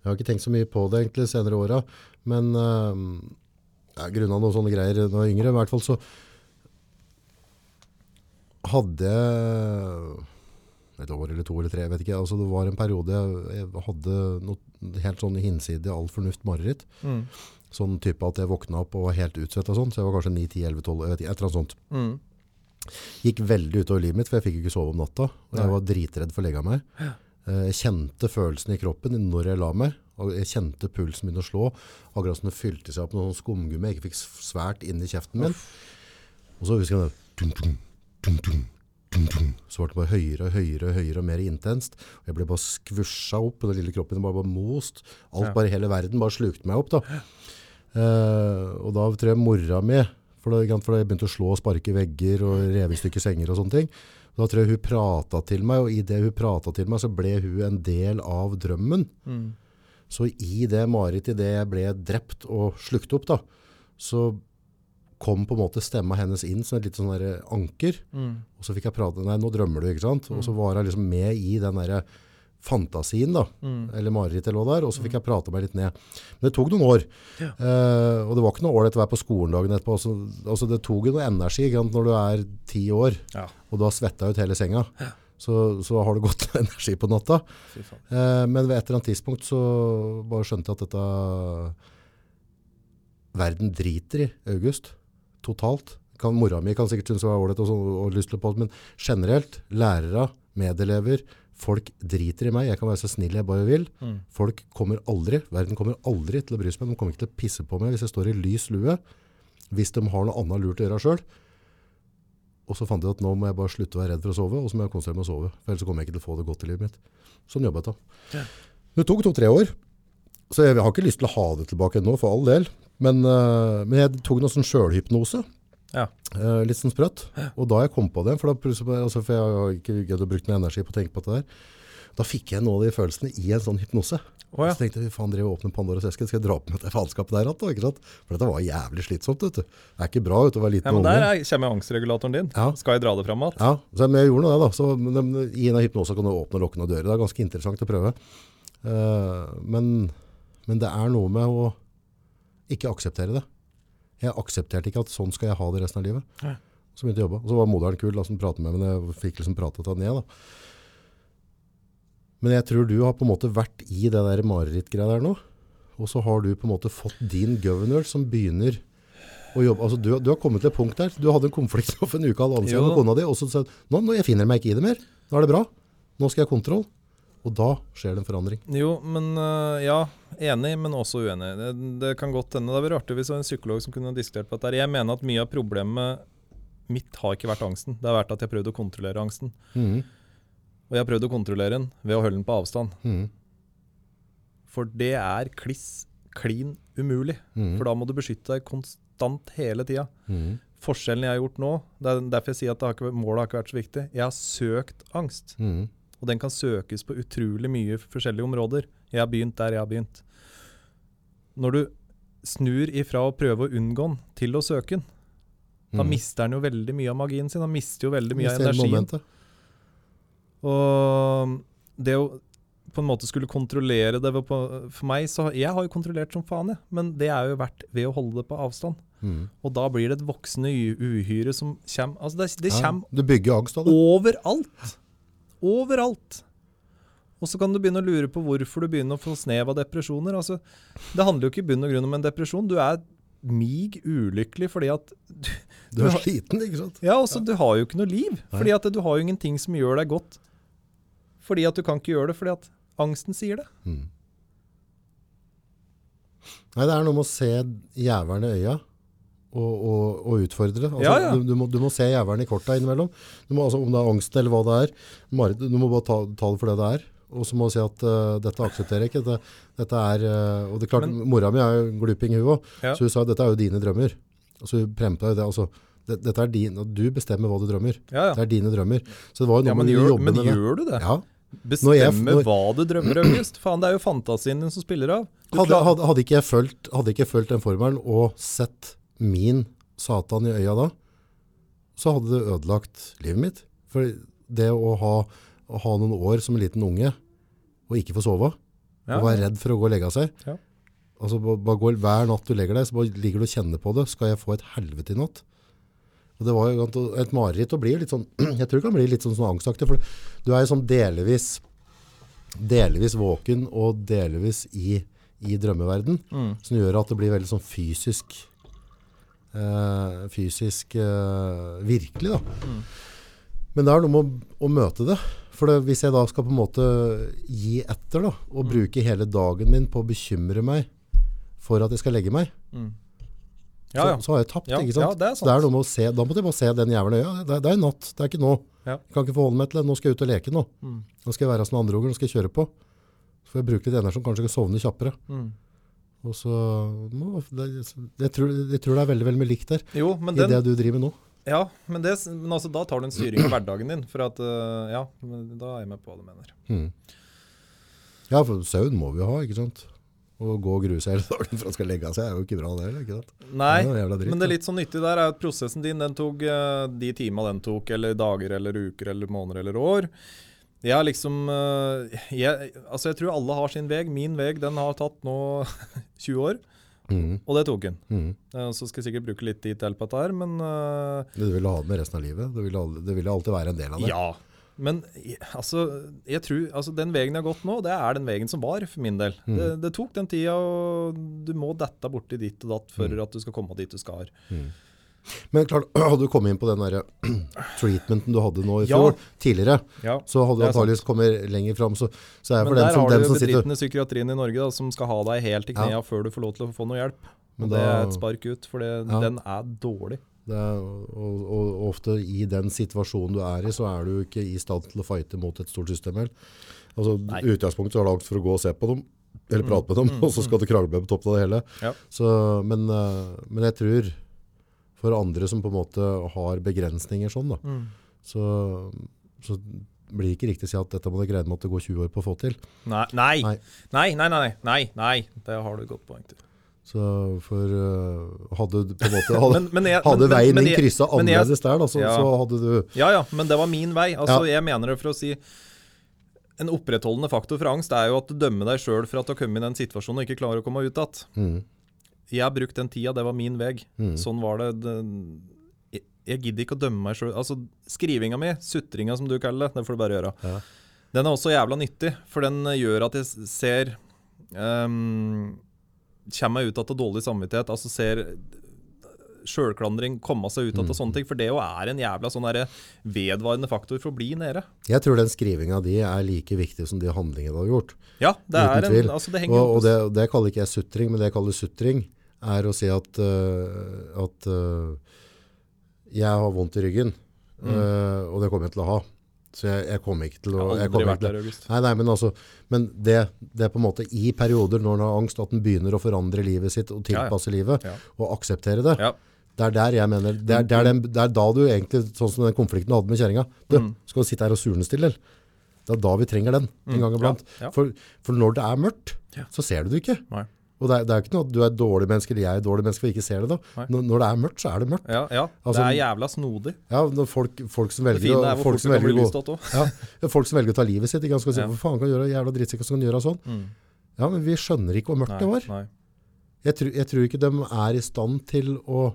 Jeg har ikke tenkt så mye på det egentlig senere åra, men uh, ja, grunna noen sånne greier da jeg var yngre, i hvert fall så hadde jeg et år eller to eller tre, jeg vet ikke. altså Det var en periode jeg, jeg hadde noe helt sånn hinsidig all fornuft mareritt. Mm. Sånn type at jeg våkna opp og var helt utsvett og sånn, så jeg var kanskje 9, 10, 11, 12, jeg vet ikke, et eller annet sånt. Mm. Gikk veldig utover livet mitt, for jeg fikk ikke sove om natta. Og jeg var dritredd for å legge meg. Eh, Jeg kjente følelsen i kroppen når jeg la meg. Og jeg kjente pulsen begynne å slå. Akkurat som det fylte seg opp med noen skumgummi jeg ikke fikk svært inn i kjeften min. Og så husker jeg det. Så ble det bare høyere og høyere og høyere og mer intenst. Og jeg ble bare skvusja opp, den lille kroppen bare, bare most. Alt bare hele verden bare slukte meg opp da. Uh, og da tror jeg mora mi, for da, for da jeg begynte å slå og sparke vegger og reve i stykker senger og sånne ting, da tror jeg hun prata til meg, og i det hun prata til meg, så ble hun en del av drømmen. Mm. Så i det i det jeg ble drept og slukt opp, da, så kom på en måte stemma hennes inn som et litt sånn anker. Mm. Og så fikk jeg prate, nei, nå drømmer du, ikke sant? Og så var jeg liksom med i den der fantasien da, Mm. eller marerittet hva der, og så fikk jeg prate meg litt ned. Men det tok noen år, eh, og det var ikke noe ålreit å være på skolen dagen etterpå. Altså, altså det tok jo noe energi sant, når du er ti år, Ja. og du har svetta ut hele senga. Så, så har du gått energi på natta. Eh, men ved et eller annet tidspunkt så bare skjønte jeg at dette Verden driter i August. Totalt. Kan, mora mi kan sikkert synes det var ålreit og, så- og lyst til å på det, men generelt, lærere, medelever, folk driter i meg. Jeg kan være så snill jeg bare vil. Mm. Folk kommer aldri, verden kommer aldri til å bry seg med. De kommer ikke til å pisse på meg hvis jeg står i lys lue. Hvis de har noe annet lurt å gjøre sjøl. Og så fant jeg at nå må jeg bare slutte å være redd for å sove, og så må jeg konsentrere meg å sove. For ellers kommer jeg ikke til å få det godt i livet mitt. Sånn jobba jeg da. Det tok to-tre år. Så jeg har ikke lyst til å ha det tilbake nå, for all del. Men, øh, men jeg tok noe sånn sjølhypnose. Ja. Uh, litt sånn sprøtt. Og da jeg kom på det, for, da altså, for jeg har ikke giddet å bruke noe energi på å tenke på det der, da fikk jeg noen av de følelsene i en sånn hypnose. Oh, ja. Så tenkte jeg, faen, driver og åpner Pandoras eske, skal jeg dra på meg det faenskapet der igjen? For dette var jævlig slitsomt, vet du. Det er ikke bra vet du, å være liten Ja, men der er, kommer angstregulatoren din. Ja. Skal jeg dra det fram igjen? Ja, så, men jeg gjorde noe det da. Så, men, I en hypnose kan du åpne og lukke noen dører. Det er ganske interessant å prøve. Uh, men, men det er noe med å ikke akseptere det. Jeg aksepterte ikke at sånn skal jeg ha det resten av livet. Ja. Så begynte jeg å jobbe. Og så var moderen kul, da, som pratet med meg, men jeg fikk liksom pratet det ned. Da. Men jeg tror du har på en måte vært i det der marerittgreia der nå. Og så har du på en måte fått din governor som begynner å jobbe. Altså, du, du har kommet til et punkt der. Du hadde en konflikt for en uke halvannen annen siden med kona di, og så sa du, nå, nå jeg finner meg ikke i det mer. Nå er det bra. Nå skal jeg ha kontroll. Og da skjer det en forandring. Jo, men øh, ja. Enig, men også uenig. Det, det kan godt hende. Det hadde vært artig hvis det var en psykolog som kunne diskutert på dette. Jeg mener at mye av problemet mitt har ikke vært angsten. Det har vært at jeg har prøvd å kontrollere angsten. Mm. Og jeg har prøvd å kontrollere den ved å holde den på avstand. Mm. For det er kliss klin umulig. Mm. For da må du beskytte deg konstant hele tida. Mhm. Forskjellen jeg har gjort nå, det er derfor jeg sier at det har ikke, målet har ikke vært så viktig. Jeg har søkt angst. Og den kan søkes på utrolig mye forskjellige områder. Jeg har begynt der jeg har begynt. Når du snur ifra å prøve å unngå den til å søke den, da Mhm. mister den jo veldig mye av magien sin. Han mister jo veldig mye av energien. momentet. Og det å på en måte skulle kontrollere det på, For meg så Jeg har jo kontrollert som faen, jeg. Men det er jo verdt ved å holde det på avstand. Mm. Og da blir det et voksende uhyre som kommer Altså, det, det kommer ja, overalt. Overalt. Og så kan du begynne å lure på hvorfor du begynner å få snev av depresjoner. Altså, det handler jo ikke i bunn og grunn om en depresjon. Du er mig ulykkelig fordi at du, Du er sliten, ikke sant? Ja, altså, du har jo ikke noe liv. Fordi at du har jo ingenting som gjør deg godt. Fordi at du kan ikke gjøre det fordi at angsten sier det. Mm. Nei, det er noe med å se jævelen i øya og, å, å utfordre. Altså, Ja, ja. Du, du, må, du må se jævelen i korta innimellom. Du må, altså, om det er angsten eller hva det er, du må bare ta, ta det for det det er. Og så må du si at uh, dette aksepterer jeg ikke. Dette, dette er, uh, og det er klart, Mora mi er jo gluping hun òg, Ja. så hun sa dette er jo dine drømmer. Altså, hun premta jo det. Altså, dette er din, du bestemmer hva du drømmer. Ja, Det er dine drømmer. Så det var jo noe ja men gjør, men gjør du det? Ja. Bestemme Når jeg- når- hva du drømmer, August. Faen, det er jo fantasien din som spiller av. Hadde, hadde, hadde ikke jeg fulgt den formelen og sett min satan i øya da, så hadde det ødelagt livet mitt. For det å ha, å ha noen år som en liten unge og ikke få sove, Ja, og være redd for å gå og legge seg, Ja. altså bare, gå, hver natt du legger deg, så bare ligger du og kjenner på det. Skal jeg få et helvete i natt? Og det var jo et mareritt og blir litt sånn, jeg tror det kan bli litt sånn, sånn angstaktig, for du er jo sånn delvis, delvis våken og delvis i, i drømmeverden, Mm. som gjør at det blir veldig sånn fysisk, eh, fysisk eh, virkelig da. Mm. Men det er noe med å, å møte det. For det, hvis jeg da skal på en måte gi etter da, og Mm. bruke hele dagen min på å bekymre meg for at jeg skal legge meg, ja, ja. så, så har jeg tapt, Ja, ikke sant? ja, det er sant det er noe med å se, da måtte jeg bare se den jævelen i øya. Det, er- er natt, det er ikke nå. Jeg kan ikke forholde meg til det. Nå skal jeg ut og leke nå. Mm. Nå skal jeg være som andre unger, nå skal jeg kjøre på. Så får jeg bruke litt energi som kanskje kan sovne kjappere. Og så, det, jeg, tror, jeg tror det er veldig, veldig mye likt der, Jo, men i den, det du driver med nå. Ja, men, det, men altså, da tar du en styring av hverdagen din. For at, øh, ja, da er jeg med på hva du mener. Mm. Ja, for søvn må vi jo ha, ikke sant? Å gå og grue seg hele dagen for å skal legge seg er jo ikke bra det heller, ikke sant? Nei, Det dritt, men det er litt sånn nyttig der er at prosessen din, den tok øh, de timene den tok, eller dager eller uker eller måneder eller år. Jeg har liksom øh, jeg, Altså, jeg tror alle har sin vei. Min vei, den har tatt nå 20 år, Mm. og det tok den. Mm. Eh, Så skal jeg sikkert bruke litt tid til på dette her, men uh, Du vil ha det med resten av livet. Det vil, det vil alltid være en del av det. Ja. Men altså, jeg tror, altså, den veien jeg har gått nå, det er den veien som var, for min del. Mm. Det, det tok den tida, og du må dette borti ditt og datt for Mm. at du skal komme dit du skal. Men klart, hadde du kommet inn på den der treatmenten du hadde nå i Ja. fjor, tidligere, Ja. så hadde du det antageligvis kommet lenger fram. Så, så er det Men for den der som, har den du som sitter bedriftene i psykiatrien i Norge da, som skal ha deg helt i knea Ja. før du får lov til å få noe hjelp. Men Og det er et spark ut, for det, Ja. den er dårlig. det er, og, og, ofte i den situasjonen du er i, så er du ikke i stand til å fighte mot et stort system. heller. Altså, utgangspunktet har du angst for å gå og se på dem, eller Mm, prate med dem, mm, og så skal du krangle med på toppen av det hele. Ja. Så, men, eh, men jeg tror for andre som på en måte har begrensninger sånn, da, så, så blir det ikke riktig å si at dette må du greie med at det går 20 år på å få til. Nei, nei, Nei. nei, nei, nei, nei, nei. Det har du et godt poeng til. Så for uh, hadde på en måte hadde, Men- men jeg- hadde men- veien din kryssa annerledes der, da, så, Ja. så hadde du Ja, ja, men det var min vei. Altså, Ja. Jeg mener det for å si En opprettholdende faktor for angst er jo at du dømmer deg sjøl for at du har kommet i den situasjonen og ikke klarer å komme ut igjen. mm, Jeg har brukt den tida, det var min vei. Mm. Sånn var det. det jeg, jeg gidder ikke å dømme meg sjøl. Altså, skrivinga mi, sutringa som du kaller det, det får du bare gjøre. Ja. Den er også jævla nyttig, for den gjør at jeg ser um, Kommer meg ut av dårlig samvittighet. Altså ser sjølklandring komme seg ut av Mm. sånne ting. For det jo er en jævla sånn vedvarende faktor for å bli nede. Jeg tror den skrivinga di er like viktig som de handlingene du har gjort. Ja, det Uten er en, tvil. altså det henger Og, og det, det kaller ikke jeg sutring, men det jeg kaller sutring, er å si at, uh, at uh, jeg har vondt i ryggen, Mm. uh, og det kommer jeg til å ha. Så jeg, jeg kommer ikke til å... Jeg har aldri vært der, August. Nei, nei, men altså, men det, det er på en måte i perioder når en har angst, at en begynner å forandre livet sitt og Ja, ja. tilpasse livet, Ja. og akseptere det. Ja. Det er der jeg mener, det er, det, er den, det er da du egentlig, sånn som den konflikten du hadde med kjerringa, du, Mm. skal du sitte her og surne stille, eller? Det er da vi trenger den, en gang iblant. Ja, ja. For, for når det er mørkt, Ja. så ser du det ikke. Nei. Og det er, det er jo ikke noe at du er et dårlig menneske, eller jeg er et dårlig menneske, og ikke ser det da. Når, når det er mørkt, så er det mørkt. Ja, ja. Altså- det er jævla snodig. Ja, folk, folk som velger, det folk som velger å ja, folk som velger å ta livet sitt, ikke? Skal si, Ja. hva faen kan gjøre, jævla drittsekker som kan gjøre sånn? Mm. Ja, men vi skjønner ikke hvor mørkt det var. Nei. Jeg, tror- jeg tror ikke de er i stand til å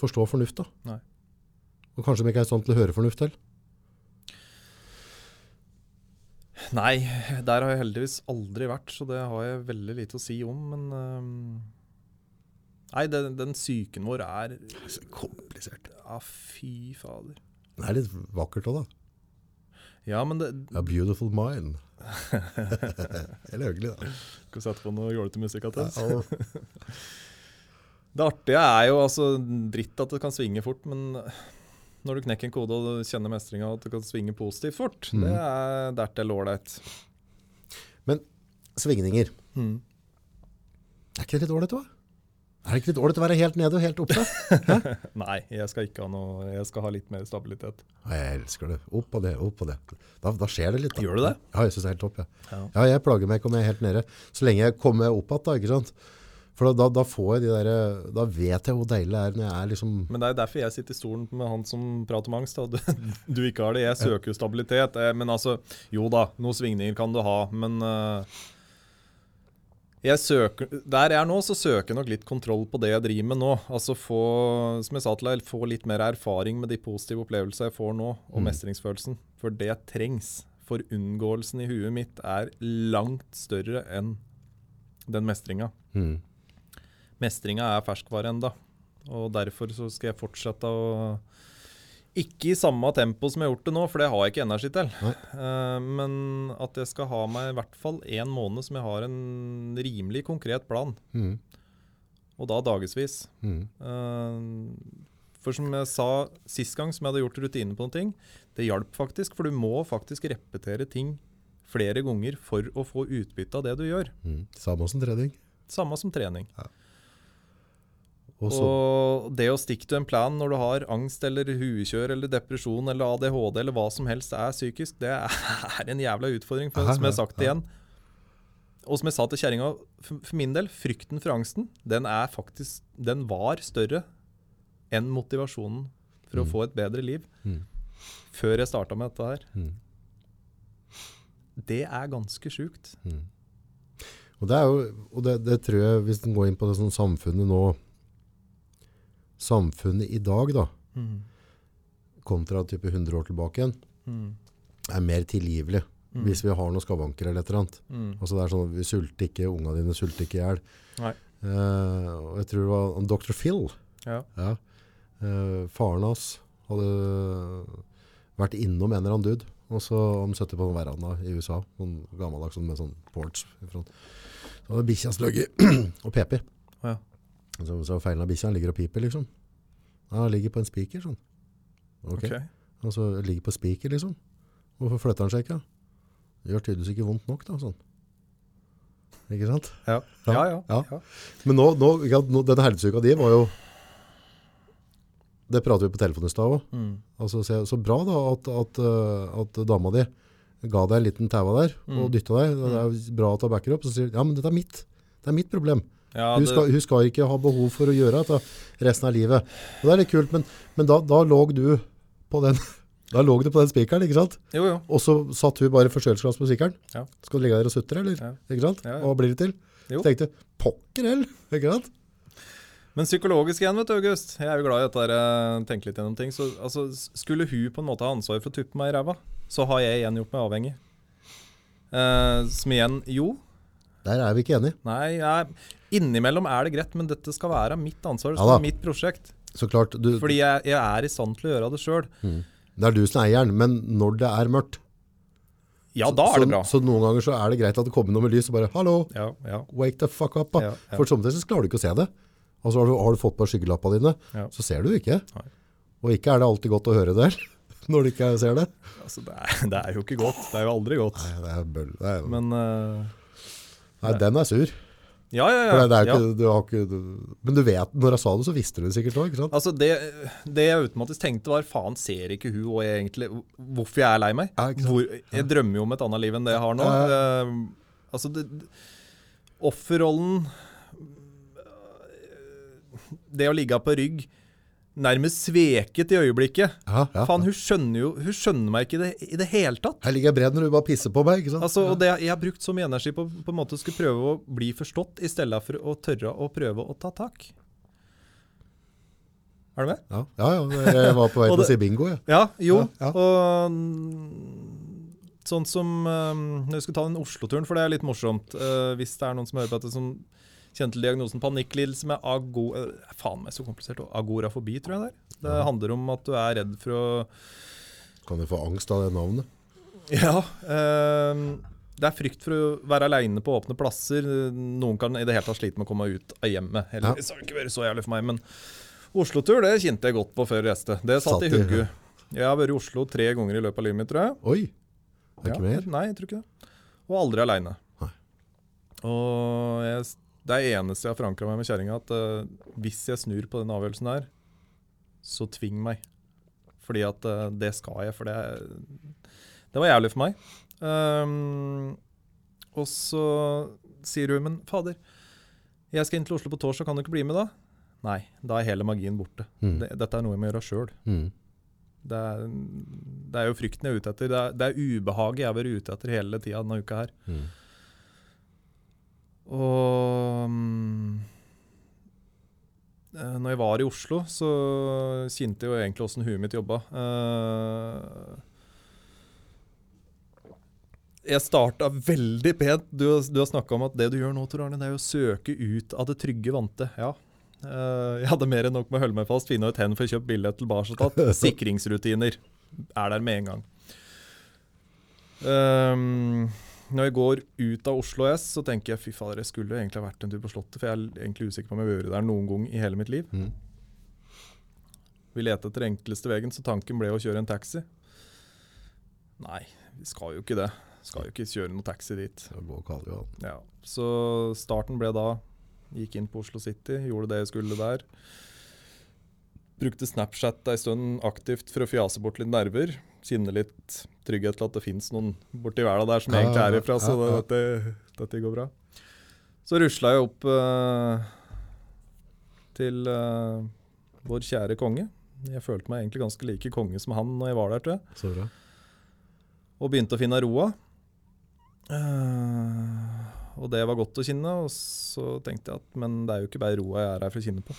forstå fornuft da. Og kanskje de ikke er i stand til å høre fornuft til. Nei, der har jeg heldigvis aldri vært, så det har jeg veldig lite å si om. Men øhm, Nei, den, den psyken vår er Så komplisert. Ja, fy fader. Det er litt vakkert også da. Ja, men det A beautiful mind. Eller hyggelig da. Skal vi sette på noe jålete musikk til? Det artige er jo altså dritt at det kan svinge fort, men når du knekker en kode og kjenner mestringa at du kan svinge positivt fort, Mm. det er dertil ålreit. Men svingninger, Mm. er ikke det litt ålreit da? Er det ikke litt ålreit å være helt nede og helt oppe? Nei, jeg skal ikke ha noe Jeg skal ha litt mer stabilitet. Jeg elsker det. Opp og det, opp og det. Da, da skjer det litt. Da. Gjør du det? Ja, jeg synes det er helt topp. Ja. Ja. Ja, jeg plager meg ikke om jeg er helt nede. Så lenge jeg kommer opp igjen, da, ikke sant? For da, da, får jeg de der, da vet jeg hvor deilig det er når jeg er liksom Men det er derfor jeg sitter i stolen med han som prater om angst. Du, du ikke har det. Jeg søker jo stabilitet. Eh, Men altså, jo da, noen svingninger kan du ha. Men eh, jeg søker, der jeg er nå, så søker jeg nok litt kontroll på det jeg driver med nå. Altså få, som jeg sa til deg, få litt mer erfaring med de positive opplevelsene jeg får nå, og mestringsfølelsen. For det trengs. For unngåelsen i huet mitt er langt større enn den mestringa. mm. Mestringa er ferskvare enda, og derfor så skal jeg fortsette å Ikke i samme tempo som jeg har gjort det nå, for det har jeg ikke energi til. Eh, men at jeg skal ha meg i hvert fall én måned som jeg har en rimelig konkret plan. Mm. Og da dagevis. Mm. Uh, for som jeg sa sist gang, som jeg hadde gjort rutine på noen ting, det hjalp faktisk. For du må faktisk repetere ting flere ganger for å få utbytte av det du gjør. Mm. Samme som trening. Samme som trening. Og så, Og det å stikke til en plan når du har angst eller huekjør eller depresjon eller ADHD eller hva som helst er psykisk, det er en jævla utfordring, for, som jeg har sagt det igjen. Og som jeg sa til kjerringa, for, min del, frykten for angsten, den er faktisk Den var større enn motivasjonen for å få et bedre liv. Mm. Før jeg starta med dette her. Mm. Det er ganske sjukt. og det er jo, og det, det tror jeg, hvis en går inn på det sånn samfunnet nå, samfunnet i dag da, kontra type 100 år tilbake igjen, Mm. er mer tilgivelig. Mm. Hvis vi har noen skavanker eller et eller annet. Mm. Altså det er sånn, vi sulter ikke, unga dine sulter ikke i Nei. Uh, jeg tror det var Dr. Phil, Ja. ja. Uh, faren hans hadde vært innom en eller annen dude, og så han satt på en veranda i USA, sånn gammeldags sånn med sånn porch. Så hadde bikkja sløgget og pepi. Ja. Så, så feilen av bikkja, ligger og piper liksom. Ja, han ligger på en spiker sånn. Ok. okay. Og så ligger på spiker liksom. Hvorfor flytter han seg ikke? Det gjør tydeligvis ikke vondt nok da, sånn. Ikke sant? Ja. Ja, Ja, ja. Men nå, nå, nå denne helsesuka di var jo Det prater vi på telefonen i stad òg. Mm. Altså, så, så bra da at, at, uh, at dama di ga deg en liten tæva der og Mm. dytta deg. Det er bra at hun backer opp. Så sier ja, men dette er mitt. Det er mitt problem. Ja, Hun skal, hun skal ikke ha behov for å gjøre dette resten av livet. Og det er litt kult, men, men da, da lå du på den Da lå du på den spikeren, ikke sant? Jo, jo. Og så satt hun bare forstørrelsesglass på spikeren. Ja. Skal du ligge der og sutre, eller? Ja. Ikke sant? Ja, ja. Og hva blir det til? Jo. Så tenkte pokker hell, ikke sant? Men psykologisk igjen, vet du, August. Jeg er jo glad i dette her, eh, tenke litt gjennom ting. Så altså, skulle hun på en måte ha ansvar for å tuppe meg i ræva, så har jeg igjen gjort meg avhengig. Eh, som igjen Jo, Der er vi ikke enige. nei, nei, innimellom er det greit, men dette skal være mitt ansvar. Det skal ja, være mitt prosjekt. Så klart, du, Fordi jeg, jeg er i stand til å gjøre det sjøl. det er du som er eieren, men når det er mørkt, Ja, da er så, det bra. så noen ganger så er det greit at det kommer noe med lys og bare, hallo, Ja, ja. wake the fuck up. Ja. For samtidig så klarer du ikke å se det. Altså har du, har du fått på skyggelappene dine, så ser du det ikke. Nei. Og ikke er det alltid godt å høre det. når du ikke ser det? Altså, det, er, det er jo ikke godt. Det er jo aldri godt. Nei, det er bøll. Det er, Men eh, nei, den er sur. ja, ja, ja. Det, er ja. du har ikke, du, men du vet, når jeg sa det, så visste du det sikkert òg, ikke? Altså det, det jeg automatisk tenkte var Faen, ser ikke hun og jeg egentlig hvorfor jeg er lei meg? Ja. Hvor, jeg drømmer jo om et annet liv enn det jeg har nå. Uh, altså det, Offerrollen Det å ligge på rygg Nærmest sveket i øyeblikket. Ja, ja. Faen, hun skjønner jo Hun skjønner meg ikke i det, i det hele tatt. Her ligger jeg bredd når du bare pisser på meg, ikke sant? Altså, og det, Jeg har brukt så mye energi på på en måte skulle prøve å bli forstått, i stedet for å tørre å prøve å ta tak. Er du med? Ja, ja, ja, jeg var på vei til å si bingo, jeg. Ja, jo. Og mm, sånn som um, Når vi skal ta den Oslo-turen, for det er litt morsomt. eh, hvis det er noen som hører på dette som kjenner til diagnosen panikklidelse med ago... eh, faen meg så komplisert. Agorafobi, tror jeg det er. Det handler om at du er redd for å Kan du få angst av det navnet? Ja. eh, det er frykt for å være aleine på åpne plasser. Noen kan i det hele tatt slite med å komme ut av hjemmet. Heldigvis har det ikke vært så jævlig for meg, men Oslo-tur det kjente jeg godt på før reiste. Det satt, Satt i hugget. Jeg har vært i Oslo tre ganger i løpet av livet mitt, tror jeg. Oi, det er ikke mer? Nei, jeg tror ikke det. Og aldri aleine. Og jeg, det er eneste jeg har forankra meg med kjerringa, at uh, hvis jeg snur på den avgjørelsen der, så tving meg. Fordi at uh, det skal jeg, for det, det var jævlig for meg. Um, og så sier hun, men fader, jeg skal inn til Oslo på torsdag, kan du ikke bli med da? Nei, da er hele magien borte. Mm. Det, dette er noe jeg må gjøre sjøl. Mm. Det er, det er jo frykten jeg er ute etter. Det er, det er ubehaget jeg har vært ute etter hele tida denne uka her. Mm. Og mm, eh, når jeg var i Oslo, så kjente jeg jo egentlig åssen huet mitt jobba. Eh, jeg starta veldig pent. Du, du har snakka om at det du gjør nå, Tor Arne, det er å søke ut av det trygge vante. Ja. Eh, jeg hadde mer enn nok med å holde meg fast, finne ut hen for å kjøpe billett tilbake. Tatt. Sikringsrutiner er der med en gang. Um, når jeg går ut av Oslo S, så tenker jeg fy fader, jeg skulle egentlig ha vært en tur på Slottet, for jeg er egentlig usikker på om jeg vil være der noen gang i hele mitt liv. Mm. Vi lette etter enkleste veien, så tanken ble å kjøre en taxi. Nei, vi skal jo ikke det. Skal jo ikke kjøre noe taxi dit. Ja, så starten ble da Gikk inn på Oslo City, gjorde det jeg skulle der. Brukte Snapchat ei stund aktivt for å fjase bort litt nerver. Kjenne litt trygghet til at det fins noen borti verden der som Ja, egentlig er ifra, så ja, ja. dette, dette går bra. Så rusla jeg opp uh, til uh, vår kjære konge. Jeg følte meg egentlig ganske like konge som han når jeg var der, jeg Så bra. og begynte å finne roa. Uh, og det var godt å kjenne, og så tenkte jeg at men det er jo ikke bare roa jeg er her for å kjenne på.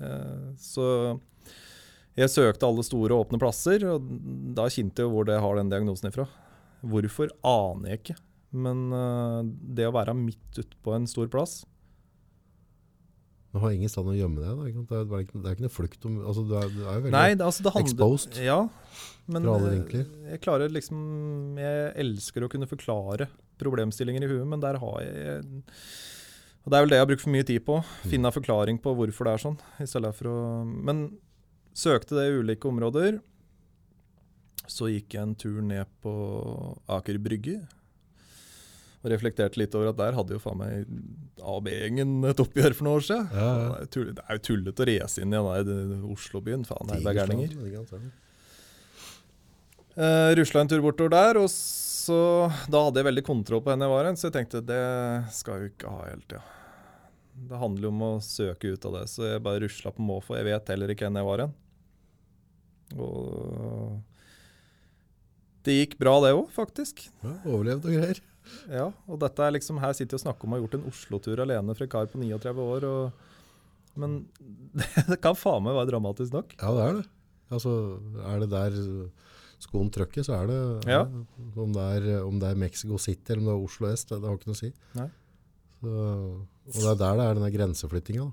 Eh, så jeg søkte alle store åpne plasser, og da kjente jeg hvor det har den diagnosen ifra. Hvorfor aner jeg ikke, men eh, det å være midt ute på en stor plass Du har ingen sted å gjemme deg, da. Det, er, ikke- det er ikke noe flukt om altså, du, er, du er veldig Nei, det, altså det handler exposed Ja, men alle eh, jeg klarer liksom Jeg elsker å kunne forklare problemstillinger i huet, men der har jeg Og det er vel det jeg har brukt for mye tid på. Mm. Finne en forklaring på hvorfor det er sånn. I stedet for å Men søkte det i ulike områder. Så gikk jeg en tur ned på Aker Brygge. Og reflekterte litt over at der hadde jo faen meg A- og B-gjengen et oppgjør for noen år siden. Ja, ja. Det er jo tullete å race inn i den Oslo-byen. Faen, det er gærninger. Uh, Rusla en tur bortover der, og så Da hadde jeg veldig kontroll på henne jeg var hen, så jeg tenkte det skal jeg jo ikke ha hele tida. Det handler jo om å søke ut av det, så jeg bare rusla på måfå. Jeg vet heller ikke hvem jeg var hen. Og det gikk bra, det òg, faktisk. Ja, overlevd og greier. Ja, og dette er liksom Her sitter jeg og snakker om å ha gjort en Oslo-tur alene for en kar på 39 år. Og, men det kan faen meg være dramatisk nok. Ja, det er det. Altså, er det der skoen trykker, så er det Ja. om, det er, om det er Mexico City eller om det er Oslo S, det, det har ikke noe å si. Nei. Så, og det er der det er denne grenseflyttinga.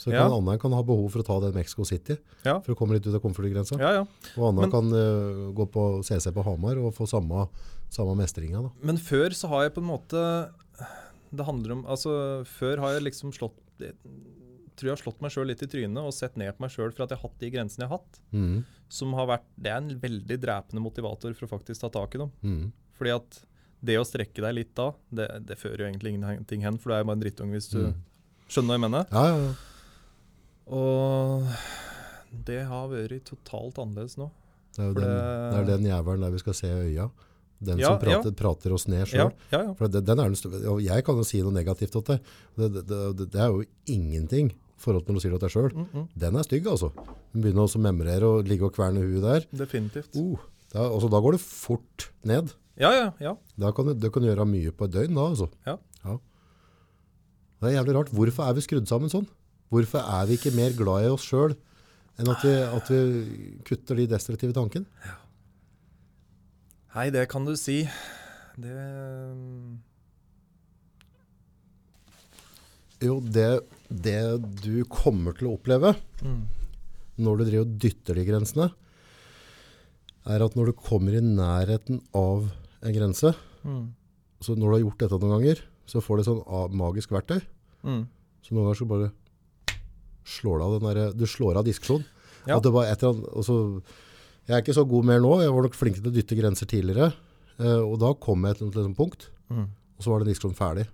Så Ja. kan Anna kan ha behov for å ta den Mexico City Ja. for å komme litt ut av komfortgrensa. Ja, ja. Og Men- kan uh, gå på CC på Hamar og få samme, samme mestringa. Da. Men før så har jeg på en måte Det handler om Altså, før har jeg liksom slått tror jeg har slått meg sjøl litt i trynet og sett ned på meg sjøl for at jeg har hatt de grensene jeg har hatt. Mm. Som har vært, Det er en veldig drepende motivator for å faktisk ta tak i dem. Mm. Fordi at det å strekke deg litt da, det, det fører jo egentlig ingenting hen, for du er jo bare en drittunge hvis du Mm. skjønner hva jeg mener. Ja, ja, ja. Og det har vært totalt annerledes nå. Det er jo den, det- er den jævelen der vi skal se i øya. Den Ja, som prater, prater oss ned Ja, sjøl. ja, ja. Den den og jeg kan jo si noe negativt til det. Det, det, det. er jo ingenting i forhold til når du sier det til deg sjøl. Mm, mm, Den er stygg, altså. Hun begynner å memrere og ligge og kverne huet der. definitivt. Uh, da, altså, da går det fort ned. Ja, ja, ja. Da kan du, du kan gjøre mye på et døgn da, altså. Ja. Det er jævlig rart. Hvorfor er vi skrudd sammen sånn? Hvorfor er vi ikke mer glad i oss sjøl enn at vi, at vi kutter de destruktive tankene? Ja. Nei, det kan du si. Det Jo, det, det du kommer til å oppleve mm. når du driver og dytter de grensene, er at når du kommer i nærheten av en grense, Mm. så når du har gjort dette noen ganger, så får du et sånn magisk verktøy. Mm. Så noen ganger så bare slår du av den der, du slår av diskusjonen. Ja. Det var et eller annet, og så, jeg er ikke så god mer nå, jeg var nok flink til å dytte grenser tidligere, eh, og da kom jeg til et sånt punkt, Mm. og så var den diskusjonen ferdig.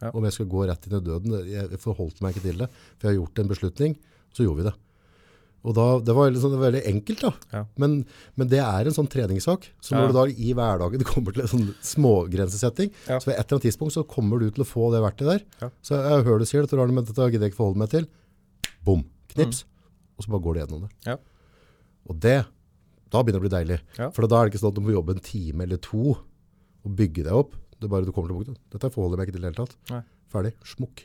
Ja. Om jeg skulle gå rett inn i døden, jeg forholdt meg ikke til det, for jeg har gjort en beslutning, så gjorde vi det. Og da, det var var veldig enkelt da. Ja. Men, men det er en sånn treningssak. Så når Ja. du da i hverdagen kommer til en sånn smågrensesetting, Ja. så ved et eller annet tidspunkt så kommer du til å få det verktøyet der. Så jeg hører du sier det, Tor men dette gidder jeg ikke forholde meg til. Bom, knips. Og så bare går du gjennom det. Mm. Ja. Og det, da begynner det å bli deilig. For da er det ikke sånn at du må jobbe en time eller to og bygge deg opp. Det er bare du kommer til punktet. Dette forholder jeg meg ikke til i det hele tatt. Nei. Ferdig. Smukk.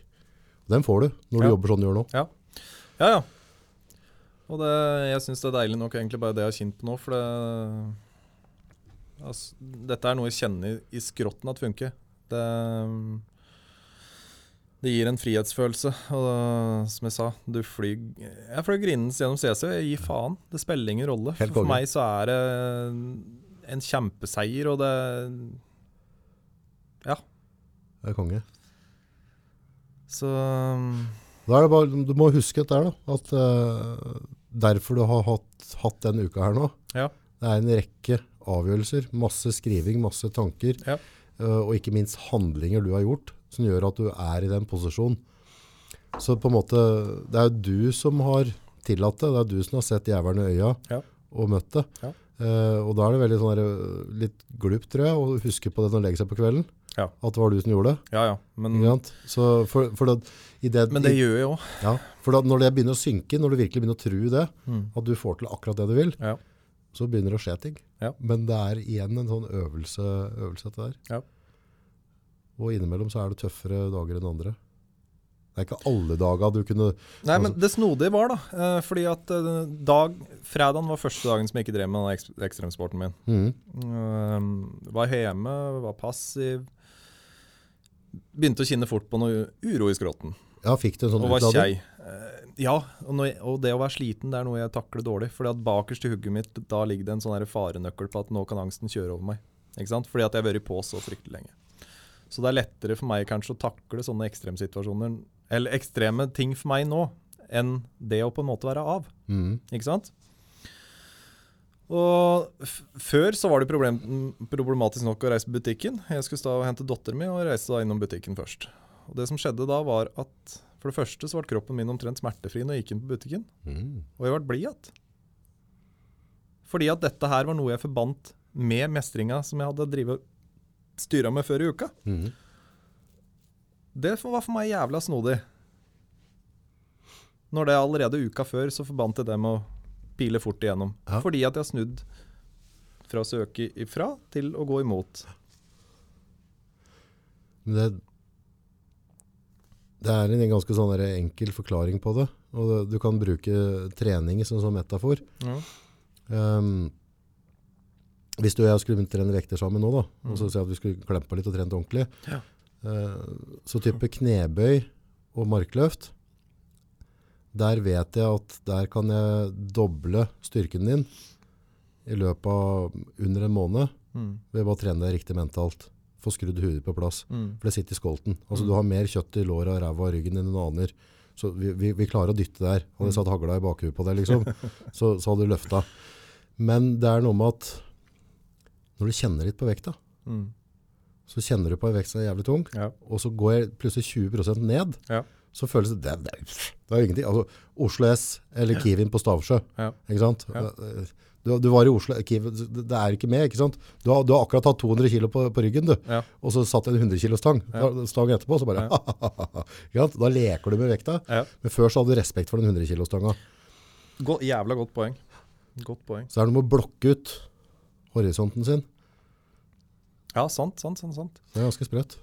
Den får du når du jobber sånn du gjør nå. Ja, ja. ja. Og det, jeg syns det er deilig nok egentlig bare det jeg har kjent på nå, for det altså, Dette er noe jeg kjenner i, skrotten at funker. Det, det gir en frihetsfølelse. Og det, som jeg sa, du flyr Jeg fløy grinende gjennom CC. Jeg gir faen. Det spiller ingen rolle. For, meg så er det en kjempeseier, og det Ja. Det er konge. Så Da er det bare, du må huske dette her da, at eh, derfor du har hatt, hatt den uka her nå, Ja. det er en rekke avgjørelser, masse skriving, masse tanker, Ja. eh, og ikke minst handlinger du har gjort, som gjør at du er i den posisjonen. Så på en måte, det er jo du som har tillatt det, det er du som har sett jævelen i øya Ja. og møtt det. Ja. Uh, og da er det veldig sånn der, eh, litt glupt, tror jeg, å huske på det når man legger seg på kvelden, Ja. at det var du som gjorde det. Ja ja. Men, Så for, for det, det, men det gjør jeg òg. ja, for da, når det begynner å synke, når du virkelig begynner å tro det, Mm. at du får til akkurat det du vil, Ja. så begynner det å skje ting. Ja. Men det er igjen en sånn øvelse, øvelse dette der. Og innimellom så er det tøffere dager enn andre. Det er ikke alle dager du kunne... Nei, men Altså- det snodige var da, eh, fordi at eh, dag, fredagen var første dagen som jeg ikke drev med ekstremsporten min. Mm. Eh, var hjemme, var passiv. Begynte å kjenne fort på noe uro i skrotten. Ja, fikk du en sånn kjei. Eh, ja, og, når og det å være sliten, det er noe jeg takler dårlig. Fordi at bakerst i hugget mitt, da ligger det en sånn farenøkkel på at nå kan angsten kjøre over meg. Ikke sant? Fordi at jeg har vært på så fryktelig lenge. Så det er lettere for meg kanskje å takle sånne ekstremsituasjoner, eller ekstreme ting for meg nå, enn det å på en måte være av. Mm. Ikke sant? Og før så var det problem problematisk nok å reise på butikken. Jeg skulle stå og hente datteren min og reiste da innom butikken først. Og det som skjedde da var at for det første så ble kroppen min omtrent smertefri når jeg gikk inn på butikken. Mm. Og jeg ble blid igjen. Fordi at dette her var noe jeg forbandt med mestringa som jeg hadde styra med før i uka. Mm. Det var for meg jævla snodig. Når det allerede uka før så forbandt jeg det med å pile fort igjennom. Ja. Fordi at jeg har snudd fra å søke ifra til å gå imot. Men det, det er en ganske sånn enkel forklaring på det. Og det, du kan bruke trening som, som metafor. Ehm, hvis du og jeg skulle begynt å trene vekter sammen nå, da, og så si at vi skulle klemt på litt og trent ordentlig, Ja. uh, så type knebøy og markløft, der vet jeg at der kan jeg doble styrken din i løpet av under en måned Mm. ved bare å trene deg riktig mentalt. Få skrudd hudet på plass. Mm. For det sitter i skolten. Altså Du har mer kjøtt i låra, ræva og ryggen enn du aner. Så vi, vi, vi klarer å dytte der. Hadde jeg satt hagla i bakhuet på det, liksom, så, så hadde du løfta. Men det er noe med at når du kjenner litt på vekta, Mm. så kjenner du på en vekt som er jævlig tung, Ja. og så går jeg plutselig 20% ned, Ja. så føles det det, det, det er jo ingenting. Altså, Oslo S eller Kiwin på Stavsjø, Ja. ikke sant? Ja. Du, du var i Oslo, det er ikke med, ikke sant? Du har, du har akkurat hatt 200 kilo på, på ryggen, du. Ja. Og så satt en 100 kilo stang, Ja. stang etterpå, så bare, sant? Da leker du med vekta. Ja. Men før så hadde du respekt for den 100 kilo stanga. God, jævla godt poeng. Godt poeng. Så er det noe med å blokke ut horisonten sin. Ja, sant, sant, sant. sant. Det er ganske sprøtt.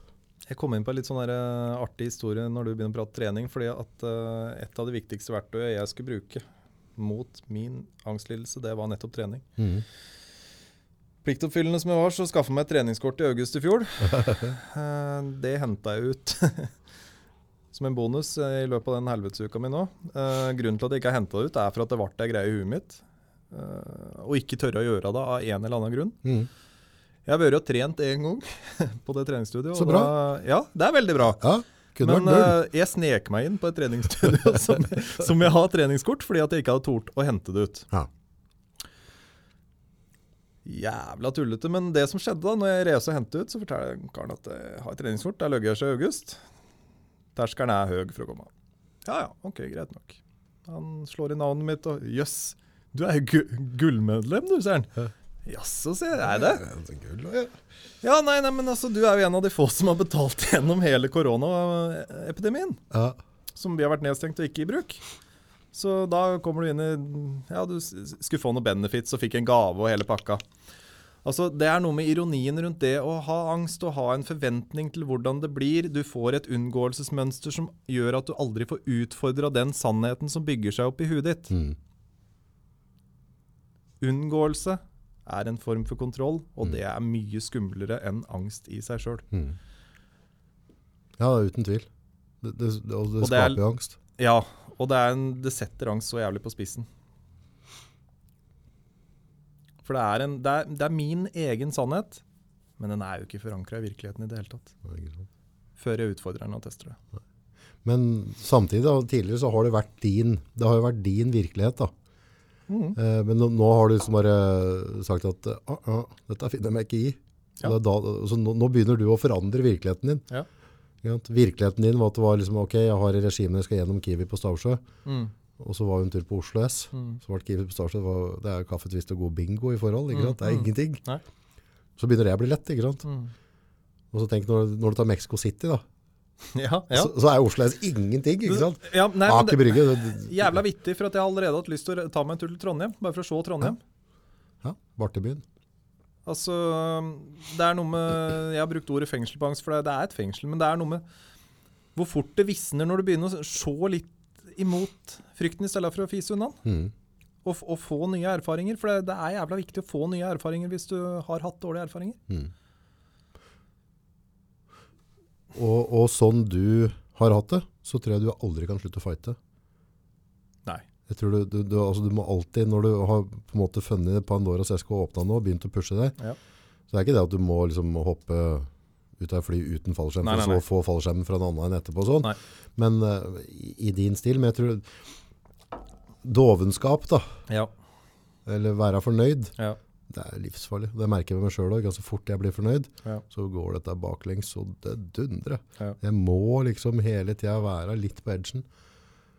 Jeg kom inn på en litt sånn der, eh, artig historie når du begynner å prate trening. fordi at uh, et av de viktigste verktøyene jeg skulle bruke mot min angstlidelse, det var nettopp trening. Mm. Pliktoppfyllende som jeg var, så skaffa meg et treningskort i august i fjor. Eh, det henta jeg ut som en bonus i løpet av den helvetesuka mi nå. Eh, grunnen til at jeg ikke har henta det ut, er for at det ble ei greie i huet mitt. eh, og ikke tørre å gjøre det av en eller annen grunn. Mm. Jeg har vært og trent én gang på det treningsstudiet. Så bra. Da, ja, det er veldig bra. Ja, kunne Men uh, jeg snek meg inn på et treningsstudio som, som jeg har treningskort, fordi at jeg ikke hadde tort å hente det ut. Ja. Jævla tullete. Men det som skjedde da når jeg reiste og hentet ut, så forteller karen at jeg har et treningskort. Der løgger jeg seg i august. Terskelen er høy for å komme. Ja ja, ok, greit nok. Han slår i navnet mitt og jøss, du er jo gu gullmedlem du, sier han. Jaså, sier jeg. Er det? Gull, ja. Ja, nei, nei, men altså, du er jo en av de få som har betalt gjennom hele koronaepidemien. Ja. Som vi har vært nedstengt og ikke i bruk. Så da kommer du inn i Ja, du skulle få noe benefits og fikk en gave og hele pakka. Altså, Det er noe med ironien rundt det å ha angst og ha en forventning til hvordan det blir. Du får et unngåelsesmønster som gjør at du aldri får utfordra den sannheten som bygger seg opp i huet ditt. Mm. Unngåelse er en form for kontroll, og det er mye skumlere enn angst i seg sjøl. Mm. Ja, uten tvil. Det, det, det, og det Og det er- skaper jo angst. Ja, og det, er en, det setter angst så jævlig på spissen. For det er, en, det, er, det er min egen sannhet, men den er jo ikke forankra i virkeligheten i det hele tatt. Før jeg utfordrer den og tester det. Men samtidig, da, tidligere så har det vært din, det har jo vært din virkelighet da. Mhm. Eh, men nå, nå har du liksom bare sagt at ah, ah, dette finner jeg meg ikke i. Ja. da, så nå, nå begynner du å forandre virkeligheten din. Ja. Virkeligheten din var at det var liksom, ok, jeg har regimet, jeg skal gjennom Kiwi på Stavsjø. Mm. Og så var vi en tur på Oslo S. Mm. Så ble Kiwi på Stavsjø, det, var, det er kaffe, twist og god bingo i forhold. Mm? Det er mm. ingenting. Nei. Så begynner det å bli lett, ikke sant? Mm. Og så tenk når, når du tar Mexico City da, Ja, ja. så, så er Oslo S ingenting, ikke sant? ja nei, Aker Brygge, jævla vittig, for at jeg har allerede hatt lyst til å ta meg en tur til Trondheim. Bare for å se Trondheim. ja, Bartebyen. Altså, det er noe med Jeg har brukt ordet fengsel på angst, for det, det er et fengsel. Men det er noe med hvor fort det visner når du begynner å se litt imot frykten i stedet for å fise unna. den. Mm. Og, og få nye erfaringer. For det, det er jævla viktig å få nye erfaringer hvis du har hatt dårlige erfaringer. Mm. Og, og sånn du har hatt det, så tror jeg du aldri kan slutte å fighte. Nei. Jeg tror du, du, du, altså du må alltid, når du har på en måte funnet Pandoras eske og åpna nå, og begynt å pushe deg, Ja. så det er ikke det at du må liksom hoppe ut av fly uten fallskjerm, for så å få fallskjermen fra en annen enn etterpå. Sånn. Men uh, i, i din stil, men jeg tror dovenskap da, Ja. eller være fornøyd, Ja. Det er livsfarlig. Det merker jeg med meg selv òg. Ganske fort jeg blir fornøyd, Ja. så går dette baklengs, og det dundrer. Ja. Jeg må liksom hele tiden være litt på edgen.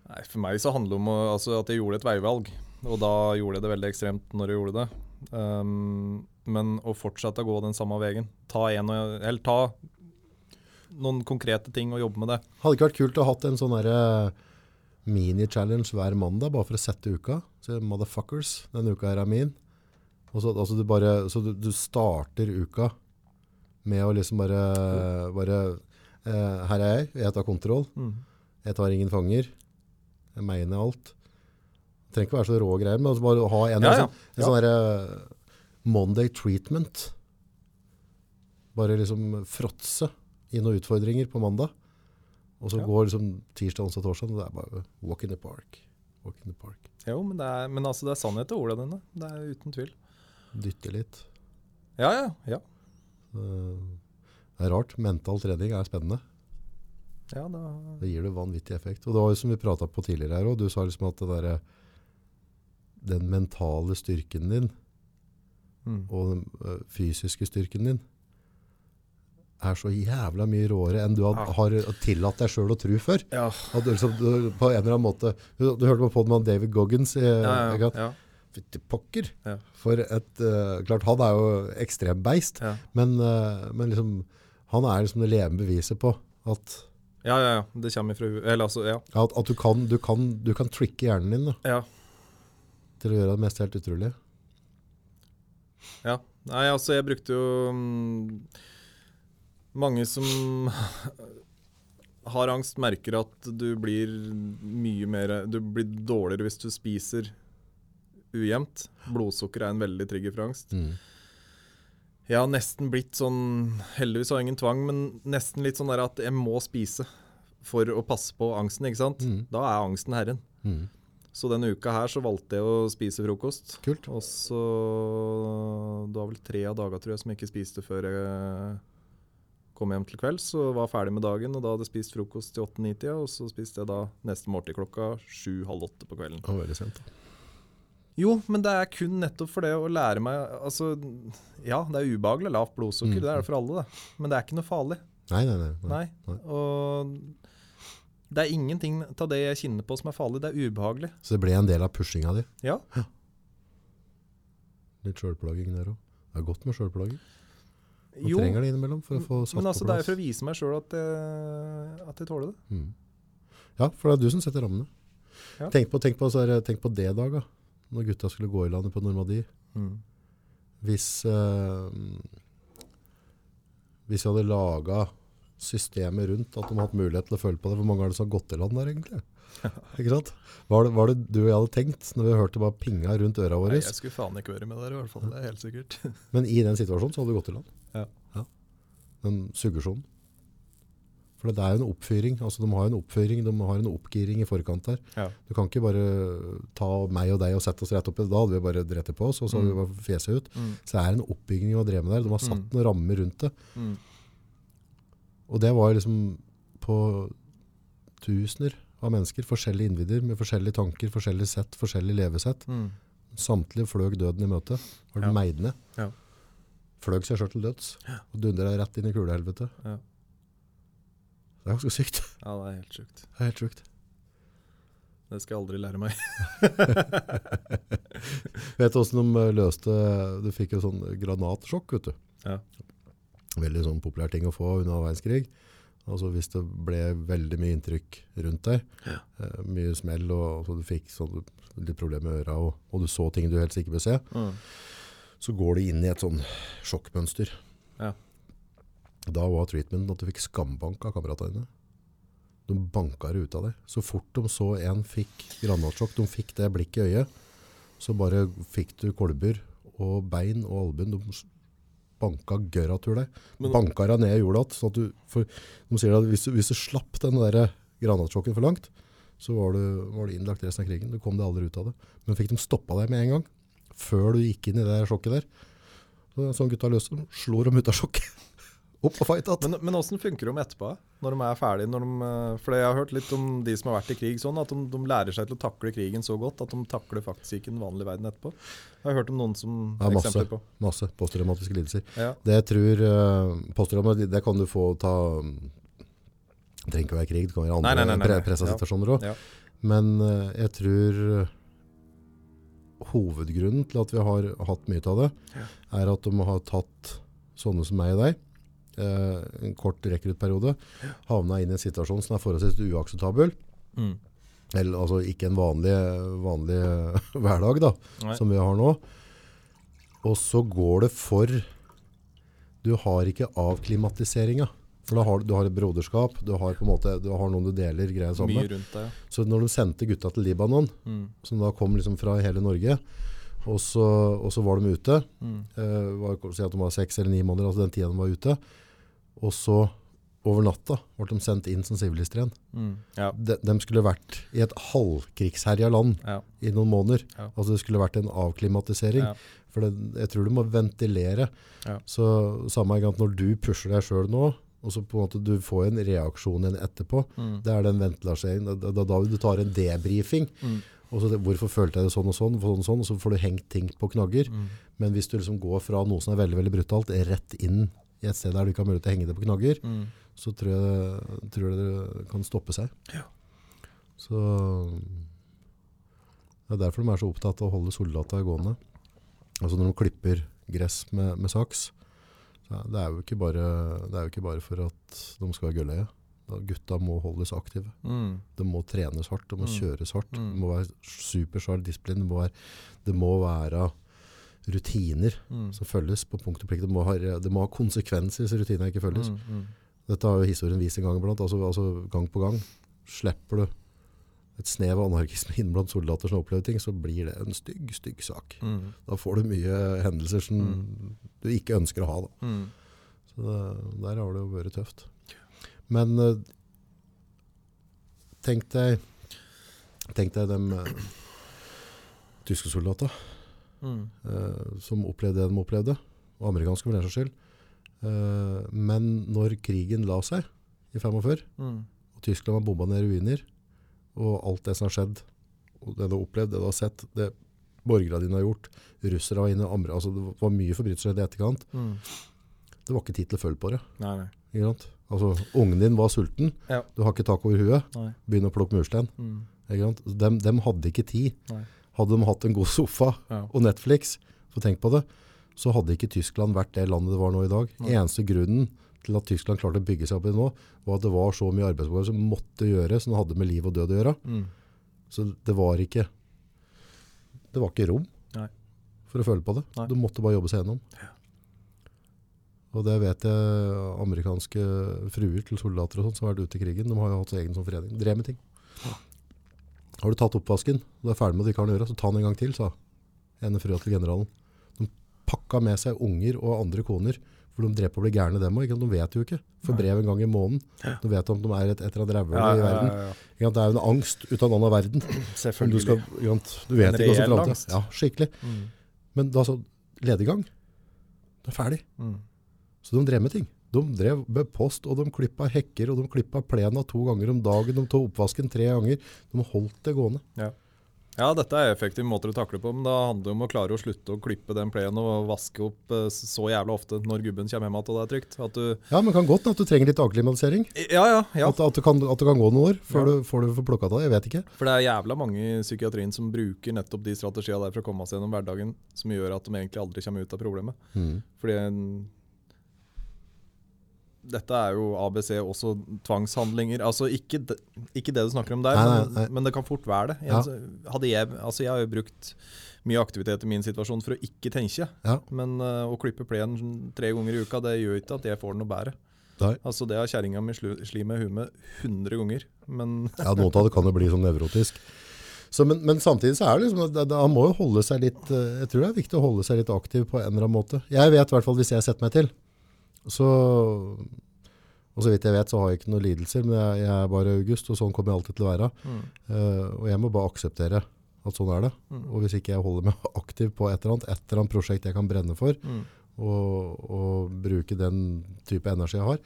Nei, for meg så handler det om altså at jeg gjorde et veivalg. Og da gjorde jeg det veldig ekstremt når jeg gjorde det. Um, men å fortsette å gå den samme veien. Ta, en og, eller ta noen konkrete ting og jobbe med det. Hadde ikke vært kult å ha hatt en sånn der, eh, mini-challenge hver mandag, bare for å sette uka. Så motherfuckers, denne uka her er min. Så, altså du bare, så du, du starter uka med å liksom bare, bare eh, Her er jeg, jeg tar kontroll. Mm. Jeg tar ingen fanger. Jeg mener alt. Det trenger ikke være så rå greier, men altså bare ha en, Ja, ja. sånn, en sånn derre Monday treatment. Bare liksom fråtse i noen utfordringer på mandag. Og så Ja. går liksom tirsdag, onsdag, torsdag, og det er bare walk in the park. Walk in the park. Jo, men, det er, men altså, det er sannhet i ordene dine. Det er uten tvil. Dytte litt. Ja, ja. ja. Eh, Det er rart. Mental trening er spennende. Ja, da Det gir det vanvittig effekt. Og det var jo som vi prata på tidligere her òg, du sa liksom at det der, Den mentale styrken din mm. og den fysiske styrken din er så jævla mye råere enn du had, Ja. har tillatt deg sjøl å tro før. Ja. At du, liksom, du, på en eller annen måte Du, du hørte på med David Goggins. I, Ja, ja, ja, Fytti pokker! For et uh, Klart, han er jo ekstrembeist, men, uh, men liksom, han er liksom det levende beviset på at, ja, ja, ja. Det kommer ifra. Eller altså, ja. at, at du, kan, du, kan, du kan tricke hjernen din da, ja. til å gjøre det mest helt utrolig. Ja. Nei, altså, jeg brukte jo mm, Mange som har angst, merker at du blir mye mer Du blir dårligere hvis du spiser ujevnt. Blodsukker er en veldig trigger for angst. Mm. Jeg har nesten blitt sånn Heldigvis har jeg ingen tvang, men nesten litt sånn der at jeg må spise for å passe på angsten, ikke sant? Mm. Da er angsten herren. Mm. Så denne uka her så valgte jeg å spise frokost. Kult. Og så Det var vel tre av dagene tror jeg som jeg ikke spiste før jeg kom hjem til kvelds. Og var ferdig med dagen, og da hadde jeg spist frokost til åtte-ni-tida. Og så spiste jeg da neste måltid klokka sju-halv åtte på kvelden. Var veldig sent. da. Jo, men det er kun nettopp for det å lære meg Altså, ja, det er ubehagelig lavt blodsukker, Mm. det er det for alle, det. Men det er ikke noe farlig. Nei, nei, nei. nei. Nei. Og det er ingenting av det jeg kjenner på som er farlig. Det er ubehagelig. Så det ble en del av pushinga di. Ja. Litt sjølplaging der òg. Det er godt med sjølplaging. Man Jo, trenger det innimellom for å få satt men altså, på det er for å vise meg sjøl at, jeg- at jeg tåler det. Mm. Ja, for det er du som setter rammene. Ja. Tenk, på, tenk, på, så er det- tenk på det, dag, da. Når gutta skulle gå i landet på Normandie. Hvis, eh, hvis vi hadde laga systemet rundt at de hadde hatt mulighet til å følge på det. Hvor mange er det som har gått i land der, egentlig? Ikke sant? Var det, var det du og jeg hadde tenkt når vi hørte bare pinga rundt øra våre? Nei, jeg skulle faen ikke vært med der, i hvert fall. Det er helt sikkert. Men i den situasjonen så hadde du gått i land. Ja. Den suggesjonen. For det er jo en oppfyring. Altså, de har en oppfyring, de har en oppgiring i forkant der. Ja. Du kan ikke bare ta meg og deg og sette oss rett opp det. Da hadde vi bare drept på oss, og så hadde vi Mm. bare fjeset ut. Mm. Så det er en oppbygging å dreve med der. De har satt Mm. noen rammer rundt det. Mm. Og det var liksom på tusener av mennesker, forskjellige individer med forskjellige tanker, forskjellige sett, forskjellige levesett. Mm. Samtlige fløg døden i møte. Var det Ja. meid ned. Ja. Fløg seg selv til døds. Og dundra rett inn i kulehelvetet. Ja. Det er ganske sykt. ja, det er helt sjukt. Det er helt sjukt. Det skal jeg aldri lære meg. Vet du hvordan de eh, løste Du fikk jo sånn granatsjokk, vet du. Ja. Veldig sånn populær ting å få under verdenskrig. Altså hvis det ble veldig mye inntrykk rundt deg, Ja. eh, mye smell, og så du fikk sånn, litt problemer med øra, og, og du så ting du helst ikke bør se, Mm. Så går du inn i et sånn sjokkmønster. Ja. Da var treatmenten at du fikk skambank av kameratene dine. De banka det ut av deg. Så fort de så en fikk granatsjokk, de fikk det blikket i øyet, så bare fikk du kolber og bein og albuen. De banka gørra til deg. Men- banka deg ned i jorda. Sånn du, for, de sier at hvis du, hvis du slapp den der granatsjokken for langt, så var du, var du innlagt resten av krigen. Du kom deg aldri ut av det. Men fikk de stoppa deg med en gang, før du gikk inn i det sjokket der, så sånn gutta løser slår dem ut av sjokket. Opp og fight igjen. Men, men åssen funker de etterpå? Når de er ferdige? Når de, eh, for jeg har hørt litt om de som har vært i krig, sånn at de, de lærer seg til å takle krigen så godt at de takler faktisk ikke den vanlige verden etterpå. Jeg har hørt om noen som Ja, masse. eksempler på. Masse posttraumatiske lidelser. Ja. Det jeg tror uh, det kan du få ta Det trenger ikke å være krig, det kan være andre Nei, nei, nei, òg. Ja. Men eh, jeg tror hovedgrunnen til at vi har hatt mye av det, Ja. er at de har tatt sånne som meg og deg, eh, en kort rekruttperiode, havna inn i en situasjon som er forholdsvis uakseptabel. Mm. Eller altså ikke en vanlig, vanlig hverdag da, Nei. som vi har nå. Og så går det for Du har ikke avklimatiseringa. For da har, du har et broderskap, du har, måte, du har noen du deler greier sammen med. Det, ja. Så når de sendte gutta til Libanon, Mm. som da kom liksom fra hele Norge, og så, og så var de ute, Mm. eh, var, si at de var seks eller ni måneder, altså den tida de var ute, og så over natta ble de sendt inn som sivilister igjen. Mm. Ja. De, de skulle vært i et halvkrigsherja land Ja. i noen måneder. Altså det skulle vært en avklimatisering. For det, jeg tror du må ventilere. Ja. Så samme gang når du pusher deg sjøl nå, og så på en måte du får en reaksjon igjen etterpå. Det er den ventilaseringen. Da, da, da du tar en debrifing. Og så hvorfor følte jeg det sånn og sånn, sånn og sånn, og så får du hengt ting på knagger. Men hvis du liksom går fra noe som er veldig veldig brutalt, rett inn i et sted der du ikke har mulighet til å henge det på knagger, så tror jeg, tror jeg det kan stoppe seg. Så det er derfor de er så opptatt av å holde soldater gående. Altså når de klipper gress med, med saks, det er, jo ikke bare, det er jo ikke bare for at de skal være gølleie. Gutta må holdes aktive. Mm. Det må trenes hardt, det må Mm. kjøres hardt. Mm. Det må være supersharp disiplin. Det må være, det må være rutiner Mm. som følges på punkt og plikt. Det må ha, det må ha konsekvenser hvis rutinene ikke følges. Mm. Mm. Dette har jo historien vist en gang iblant. Altså, altså gang på gang. Slipper du et snev av anarkisme inn blant soldater som opplever ting, så blir det en stygg, stygg sak. Mm. Da får du mye hendelser som Mm. du ikke ønsker å ha. Mm. Så det, der har det jo vært tøft. Men eh, tenk deg Tenk deg de eh, tyske soldatene Mm. eh, som opplevde det de opplevde, og amerikanske for den saks skyld. Eh, men når krigen la seg i 45, Mm. og Tyskland var bomba ned ruiner, og alt det som har skjedd, og det du har opplevd, det du har sett, det borgerne dine har gjort, russere var inne, andre, altså det var mye forbrytelser i etterkant, Mm. det var ikke tid til å følge på det. Nei, nei. Ikke sant? Altså, ungen din var sulten, Ja. du har ikke tak over huet, nei. begynn å plukke murstein. Mm. Ikke sant? Dem, dem hadde ikke tid. Nei. Hadde de hatt en god sofa Ja. og Netflix, så tenk på det, så hadde ikke Tyskland vært det landet det var nå i dag. Nei. Eneste grunnen til at Tyskland klarte å bygge seg opp i det nå, var at det var så mye arbeidsoppgaver som måtte gjøres, som hadde med liv og død å gjøre. Mm. Så det var ikke det var ikke rom Nei. for å føle på det. Nei. Du måtte bare jobbe seg gjennom. Og det vet jeg amerikanske fruer til soldater og sånt som har vært ute i krigen, de har jo hatt egen sånn forening. Drev med ting. Har du tatt oppvasken, og du er ferdig med det du ikke har noe å gjøre, så ta den en gang til, sa ene frua til generalen. De pakka med seg unger og andre koner, for de drev på å bli gærne dem også. De vet jo ikke. For brev en gang i måneden. De vet om de er et, et eller annet rævhøl Ja, i verden. ja, ja. Det er jo en angst ut av en annen verden. Selvfølgelig. du, skal, du vet En ikke hva som framtiden angst. Ja, skikkelig. Mm. Men da så lediggang. Det er ferdig. Mm. Så de drev med ting. De drev med post, og de klippa hekker, og de klippa plena to ganger om dagen. De tok oppvasken tre ganger. De holdt det gående. Ja, dette er effektive måter å takle på, men da handler det om å klare å slutte å klippe den playen og vaske opp eh, så jævla ofte når gubben kommer hjem igjen og det er trygt. Ja, men kan godt at du trenger litt akklimatisering. Ja, ja, ja. At, at, det kan, at det kan gå noen år før Ja. du får det får plukka av. Jeg vet ikke. For det er jævla mange i psykiatrien som bruker nettopp de strategiene der for å komme seg gjennom hverdagen, som gjør at de egentlig aldri kommer ut av problemet. Fordi en- dette er jo ABC, også tvangshandlinger. Altså ikke, de, ikke det du snakker om der, Nei, nei, men, nei. men det kan fort være det. Ja. Jeg, hadde jeg, altså jeg har jo brukt mye aktivitet i min situasjon for å ikke tenke. Ja. Men uh, å klippe plenen tre ganger i uka, det gjør ikke at jeg får noe bedre. Altså Det har kjerringa mi slu- sli med huet med 100 ganger. Men Ja, noe av det kan jo bli sånn nevrotisk. Så, men, men samtidig så er det liksom, det, det, han må jo holde seg litt, eh, jeg tror det er viktig å holde seg litt aktiv på en eller annen måte. Jeg vet i hvert fall hvis jeg setter meg til, så, og så vidt jeg vet så har jeg ikke noen lidelser, men jeg, jeg er bare August, og sånn kommer jeg alltid til å være. mm, Uh, og jeg må bare akseptere at sånn er det. Mm. Og hvis ikke jeg holder meg aktiv på et eller annet, et eller annet prosjekt jeg kan brenne for, mm, og, og bruke den type energi jeg har,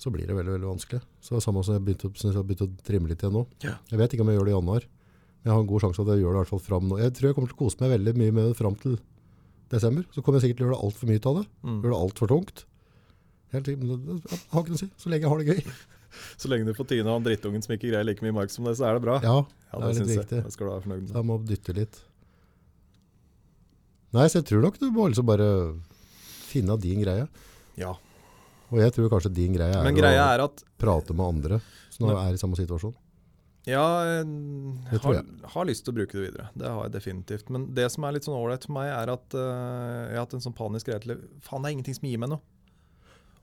så blir det veldig, veldig vanskelig. Så det er samme som jeg begynte, synes jeg har begynt å trimme litt igjen nå. Ja. Jeg vet ikke om jeg gjør det i januar, men jeg har en god sjanse at jeg gjør det i hvert fall fram nå. Jeg tror jeg kommer til å kose meg veldig mye med det fram til desember. Så kommer jeg sikkert til å gjøre det alt for mye av det. mm. Gjøre det alt for tungt. Helt, men det, det, det har ikke noe å si, så lenge jeg har det gøy. Så lenge du får Tine og han drittungen som ikke greier like mye mark som deg, så er det bra. Ja, Ja, det er litt riktig. jeg. Det skal du være fornøyd med. Da må jeg dytte litt. Nei, så jeg tror nok du må liksom bare finne din greie. Ja. Og jeg tror kanskje din greie er Men greia å er at prate med andre som er i samme situasjon. ja, jeg jeg. har, har lyst til å bruke det videre. Det har jeg definitivt. Men det som er litt sånn ålreit for meg, er at uh, jeg har hatt en sånn panisk greie til Faen, det er ingenting som gir meg noe.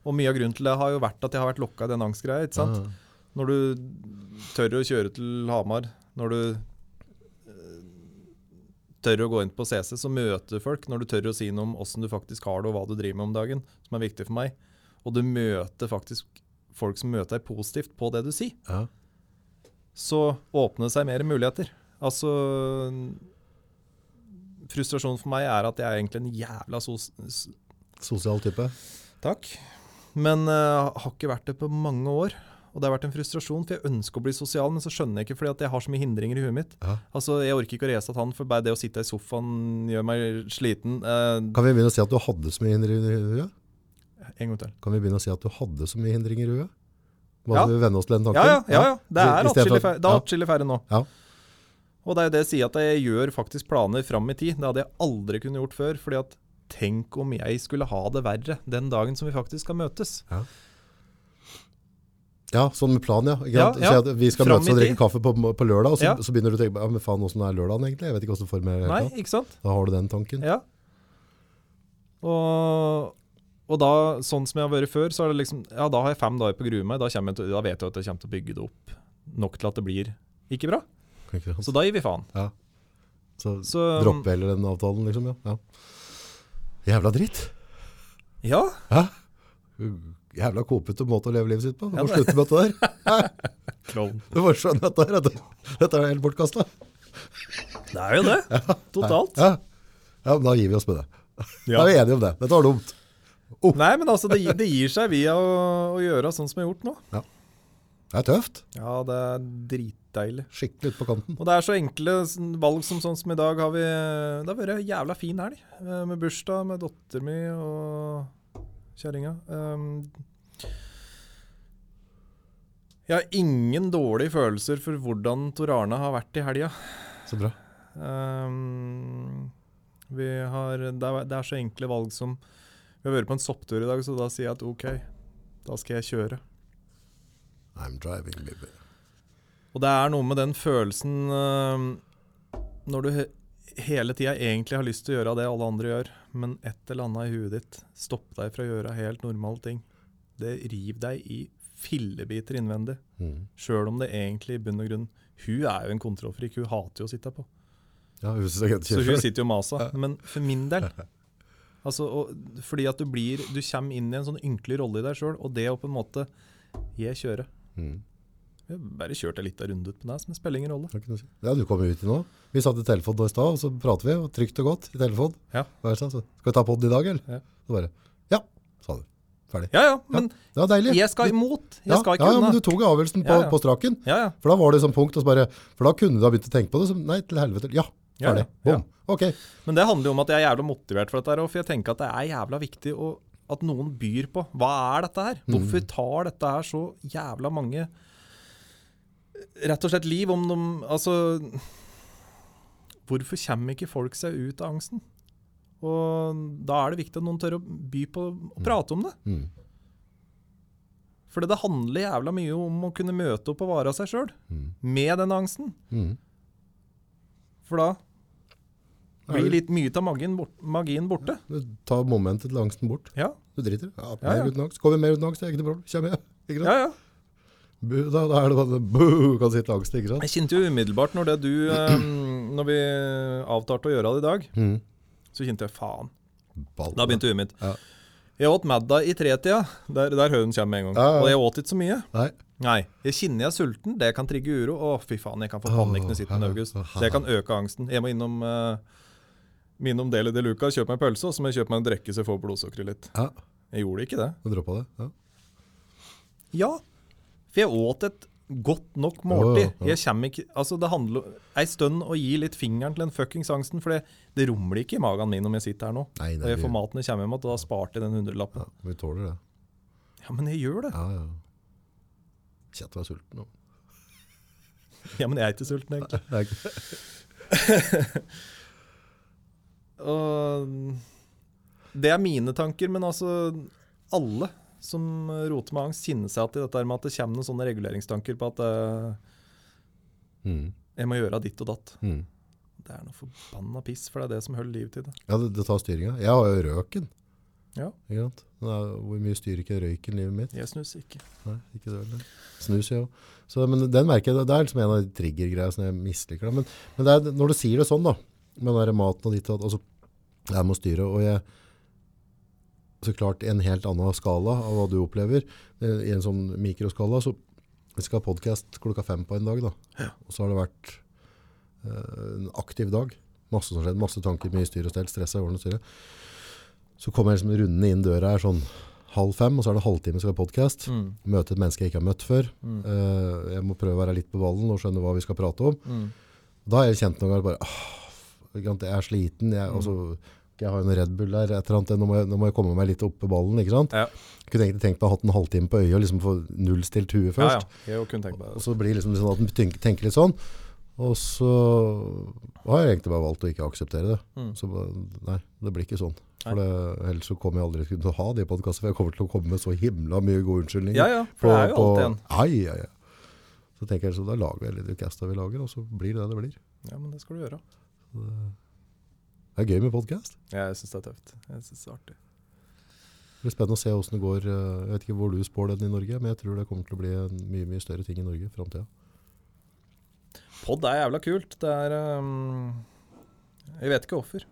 Og mye av grunnen til det har jo vært at jeg har vært lokka i den angstgreia. ikke sant? Mm. Når du tør å kjøre til Hamar, når du eh, tør å gå inn på CC, så møter du folk. Når du tør å si noe om åssen du faktisk har det, og hva du driver med om dagen, som er viktig for meg. Og du møter faktisk folk som møter deg positivt på det du sier. Ja. Så åpner det seg mer muligheter. Altså Frustrasjonen for meg er at jeg er egentlig en jævla sos... Sosial type. Takk. Men uh, har ikke vært det på mange år. Og det har vært en frustrasjon, for jeg ønsker å bli sosial, men så skjønner jeg ikke fordi at jeg har så mye hindringer i huet mitt. Ja. Altså, Jeg orker ikke å reise til han, for bare det å sitte i sofaen gjør meg sliten. Uh, Kan vi begynne å si at du hadde så mye hindringer i huet? en gang til. Kan vi begynne å si at du hadde så mye hindringer i huet? Må Ja. vi venner oss til den Ja, tanken? ja, ja, ja. Det er atskillig færre, ja. færre nå. Ja. Og det er jo det jeg sier, at jeg gjør faktisk planer fram i tid. Det hadde jeg aldri kunne gjort før. fordi at tenk om jeg skulle ha det verre den dagen som vi faktisk skal møtes. Ja, sånn med plan, ja. Ja, ja. Si vi skal Fram møtes og drikke kaffe på, på lørdag, og så, Ja. så begynner du å tenke ja, men faen, hvordan er lørdagen egentlig? Jeg vet ikke hvordan du former. Nei, ikke sant? Da har du den tanken. Ja. Og, og da, sånn som jeg har vært før, så er det liksom Ja, da har jeg fem dager på å grue meg. Da, jeg til, da vet jeg at jeg kommer til å bygge det opp nok til at det blir ikke bra. Ikke sant? Så da gir vi faen. Ja. Så, Så droppe heller den avtalen, liksom. Ja. Ja. Jævla dritt. Ja. Hæ? Jævla kopete måte å leve livet sitt på. Du Ja, må ja, slutte med dette der. Du må skjønne dette her. Dette, dette er helt bortkasta. Det er jo det. Totalt. Ja. ja, men da gir vi oss med det. Ja. Da er vi enige om det. Dette var dumt. Nei, men altså, det, det gir seg via å, å gjøre sånn som vi har gjort nå. Det er tøft. Ja, det er dritdeilig. Skikkelig ut på kanten. Og det er så enkle valg som sånn som i dag har vi Det har vært en jævla fin helg. eh, Med bursdag med dattera mi og kjerringa. Um, jeg har ingen dårlige følelser for hvordan Tor Arne har vært i helga. Så bra. Um, vi har, det, er, det er så enkle valg som Vi har vært på en sopptur i dag, så da sier jeg at OK, da skal jeg kjøre. I'm driving, baby. Og det er noe med den følelsen uh, når du he hele tida egentlig har lyst til å gjøre det alle andre gjør, men et eller annet i huet ditt stopper deg fra å gjøre helt normale ting. Det river deg i fillebiter innvendig, Mm. sjøl om det egentlig i bunn og grunn Hun er jo en kontrollfrik, hun hater jo å sitte på. Ja, hun Så hun sitter jo og maser. Men for min del altså, og, Fordi at du blir Du kommer inn i en sånn ynkelig rolle i deg sjøl, og det å på en måte Jeg kjører. Mm. Vi har bare kjørt en liten runde ut på Nes, men det spiller ingen rolle. Ja, du kom jo ut i nå. Vi satt i telefon nå i stad, og så prater vi, og trygt og godt i telefon. Ja. Hva er det? Så, Skal vi ta poden i dag, eller? Ja. Så bare, ja, sa du. Ferdig. Ja ja, men deilig. jeg skal imot. Jeg ja, skal ikke ja, ja, unna. men du tok avgjørelsen på, Ja, ja. på straken. Ja, ja. For da var det sånn punkt, bare, for da kunne du ha begynt å tenke på det, så nei, til helvete. Ja, Ja, ferdig. ja, Ok. Men det handler jo om at jeg er jævla motivert for dette. og For jeg tenker at det er jævla viktig å, at noen byr på. Hva er dette her? Hvorfor tar dette her så jævla mange Rett og slett liv om de Altså Hvorfor kommer ikke folk seg ut av angsten? Og da er det viktig at noen tør å by på å prate om det. Mm. For det handler jævla mye om å kunne møte opp og være seg sjøl. Med den angsten. Mm. For da blir litt mye av magien, bort, magien borte. Du tar momentet til angsten bort. Ja, Du driter. Ja, Ja, ja. uten angst. Kommer mer uten angst, det er ikke noe problem. Kjem igjen. Ikke sant? ja. ja. Da, da er det bare buh, kan sitte angst, ikke sant? Jeg kjente jo umiddelbart når det du eh, Når vi avtalte å gjøre det i dag, Mm. så kjente jeg faen. Ball. Da begynte huet mitt. Ja. Jeg åt middag i tretida. Der, der høren kommer med en gang. Ja, ja. Og jeg åt ikke så mye. Nei. Nei. Jeg kjenner jeg er sulten. Det kan trigge uro. Å, fy faen, jeg kan få panikk når jeg sitter i August. Så jeg kan øke angsten. Jeg må innom uh, Innom Deli de Luca, kjøp meg en pølse, og så må jeg kjøpe meg en drikke så jeg får blodsukkeret litt. Ja, Jeg gjorde ikke det. du droppa det. Ja. Ja, for jeg åt et godt nok måltid. Ja, ja, ikke, altså det handler ei stund å gi litt fingeren til den fuckings angsten, for det, det rumler ikke i magen min om jeg sitter her nå. Nei, nei, og jeg får maten jeg kommer hjem og da sparte jeg den hundrelappen. Ja, vi tåler det. Ja, men jeg gjør det. Ja, ja. Kjent å være sulten nå. Ja, men jeg er ikke sulten, egentlig. Og det er mine tanker, men altså alle som roter med angst, kjenner seg til dette med at det kommer noen sånne reguleringstanker på at uh, Mm. jeg må gjøre ditt og datt. Mm. Det er noe forbanna piss, for det er det som holder livet til det. Ja, det, det tar styringa. Jeg har jo røken. Ja, Ikke sant? Hvor mye styrer ikke røyken livet mitt? jeg snuser ikke. Nei, ikke det heller. Snus, jo. Så, men den merker jeg, det er liksom en av de triggergreiene som jeg misliker. Men, men det er, når du sier det sånn da, med den der maten og ditt og altså, jeg må styre, og jeg, så klart i en helt annen skala av hva du opplever, eh, i en sånn mikroskala, så vi skal ha podcast klokka fem på en dag da. Og så har det vært uh, en aktiv dag. Masse som skjedde, masse tanker, mye styr og stell, stress og ordentlig styre. Så kommer jeg liksom rundende inn døra her sånn halv fem, og så er det halvtime skal ha podcast. Mm. Møte et menneske jeg ikke har møtt før. Mm. Uh, jeg må prøve å være litt på ballen og skjønne hva vi skal prate om. Mm. Da har jeg kjent noen ganger bare, «Åh, jeg er sliten, jeg, også, jeg har jo noe Red Bull der, et eller annet, nå må, jeg, nå må jeg komme meg litt opp på ballen, ikke sant? Ja. Jeg kunne egentlig tenkt meg å ha hatt en halvtime på øyet og liksom få nullstilt huet Ja, ja. først. Jeg kunne tenkt meg Og så blir det liksom sånn at en tenker, tenker litt sånn. Og så har jeg egentlig bare valgt å ikke akseptere det. Mm. Så nei, det blir ikke sånn. For det, ellers så kommer jeg aldri til å ha de podkastene, for jeg kommer til å komme med så himla mye gode unnskyldninger. Ja, ja. For det er jo alltid en. Ai, ai, ai. Så tenker jeg så da lager vi litt casta vi lager, og så blir det det det blir. Ja, men det skal du gjøre. Det er gøy med podcast. Jeg syns det er tøft. Jeg synes det er artig. Det blir spennende å se hvordan det går. eh, Jeg vet ikke hvor du spår den i Norge, men jeg tror det kommer til å bli en mye, mye større ting i Norge i framtida. Pod er jævla kult. Det er um, Jeg vet ikke hvorfor.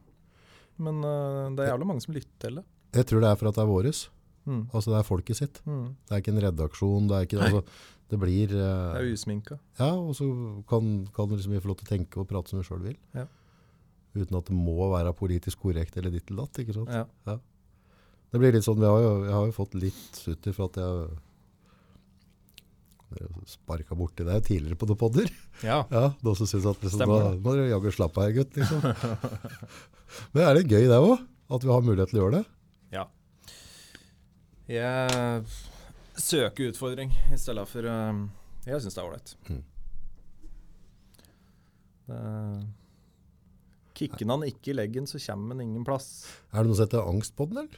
Men uh, det er jævla mange som lytter til det. Jeg tror det er for at det er våres. Mm. Altså det er folket sitt. Mm. Det er ikke en redaksjon, det er ikke altså, Det blir Det eh, er usminka. Ja, og så kan, kan liksom vi få lov til å tenke og prate som vi sjøl vil. Ja. Uten at det må være politisk korrekt eller ditt eller datt. ikke sant? Ja. Det blir litt sånn, vi har jo, Jeg har jo fått litt sutter for at jeg sparka borti deg tidligere på noen podder. ja. Ja, Noen også syns at liksom, Stemmer da det. må dere jaggu slappe av gutt. liksom. Men er det gøy det òg? At vi har mulighet til å gjøre det? ja. Jeg søker utfordring i stedet for um, Jeg syns det er ålreit. Mm. Det- Kikker han ikke i leggen, så kommer han ingen plass. Er det noe som heter angstpodden, eller?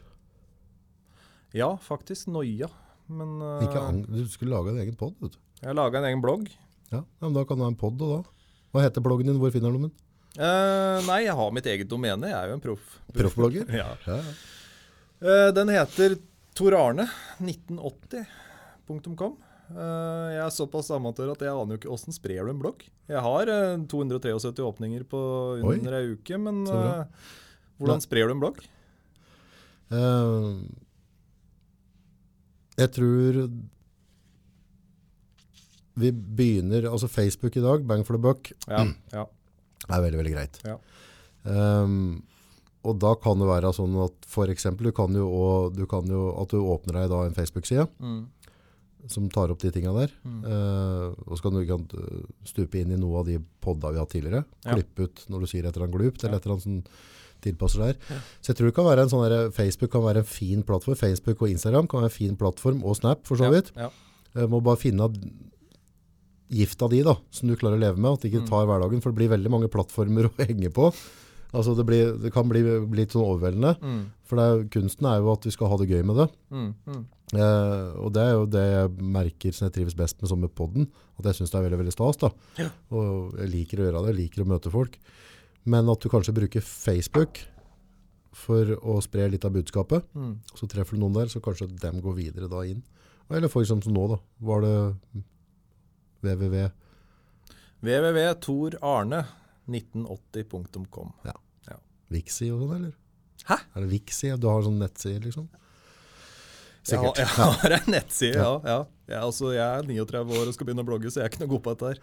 Ja, faktisk. Noia. Men uh, Ikke ang du skulle lage en egen pod, vet du. jeg laga en egen blogg. Ja, men da kan du ha en pod, da. Hva heter bloggen din? Hvor finner du den? Uh, nei, jeg har mitt eget domene. Jeg er jo en proff. Proffblogger? Ja. Ja, ja. Uh, den heter torarne1980.com. Eh, jeg er såpass amatør at jeg aner jo ikke åssen sprer du en blogg. Jeg har eh, 273 åpninger på Oi, under ei uke, men eh, hvordan sprer du en blogg? Eh, jeg tror vi begynner Altså Facebook i dag, bang for the buck, Ja, ja. er veldig, veldig greit. Ja. Um, og da kan det være sånn at eksempel, du kan jo, også- du kan jo at du åpner deg da en Facebook-side Mm. Som tar opp de tinga der. Mm. Uh, og så kan du kan stupe inn i noe av de podda vi har hatt tidligere. Ja. Klippe ut når du sier et eller annet glupt, eller Ja. et eller annet som tilpasser der. Så jeg tror det kan være en sånn der, Facebook kan være en fin plattform. Facebook og Instagram kan være en fin plattform, og Snap for så vidt. ja. Uh, må bare finne gifta di da, som du klarer å leve med, at det ikke Mm. tar hverdagen, for det blir veldig mange plattformer å henge på. Altså det, blir, det kan bli, bli litt sånn overveldende, Mm. for det er, kunsten er jo at vi skal ha det gøy med det. Mm. Eh, og det er jo det jeg merker som jeg trives best med som med podden, at jeg synes det er veldig, veldig stas da. Ja. Og jeg liker å gjøre det, jeg liker å møte folk. Men at du kanskje bruker Facebook for å spre litt av budskapet, Mm. så treffer du noen der, så kanskje dem går videre da inn. Eller for eksempel som nå da, var det www. www.torarne1980.com. ja, Vixi og sånn, eller? Hæ? Er det Vixi? Du har sånn nettside, liksom? Jeg har, jeg har en nettside, ja. ja. Jeg, altså, jeg er 39 år og skal begynne å blogge, så jeg er ikke noe god på dette her.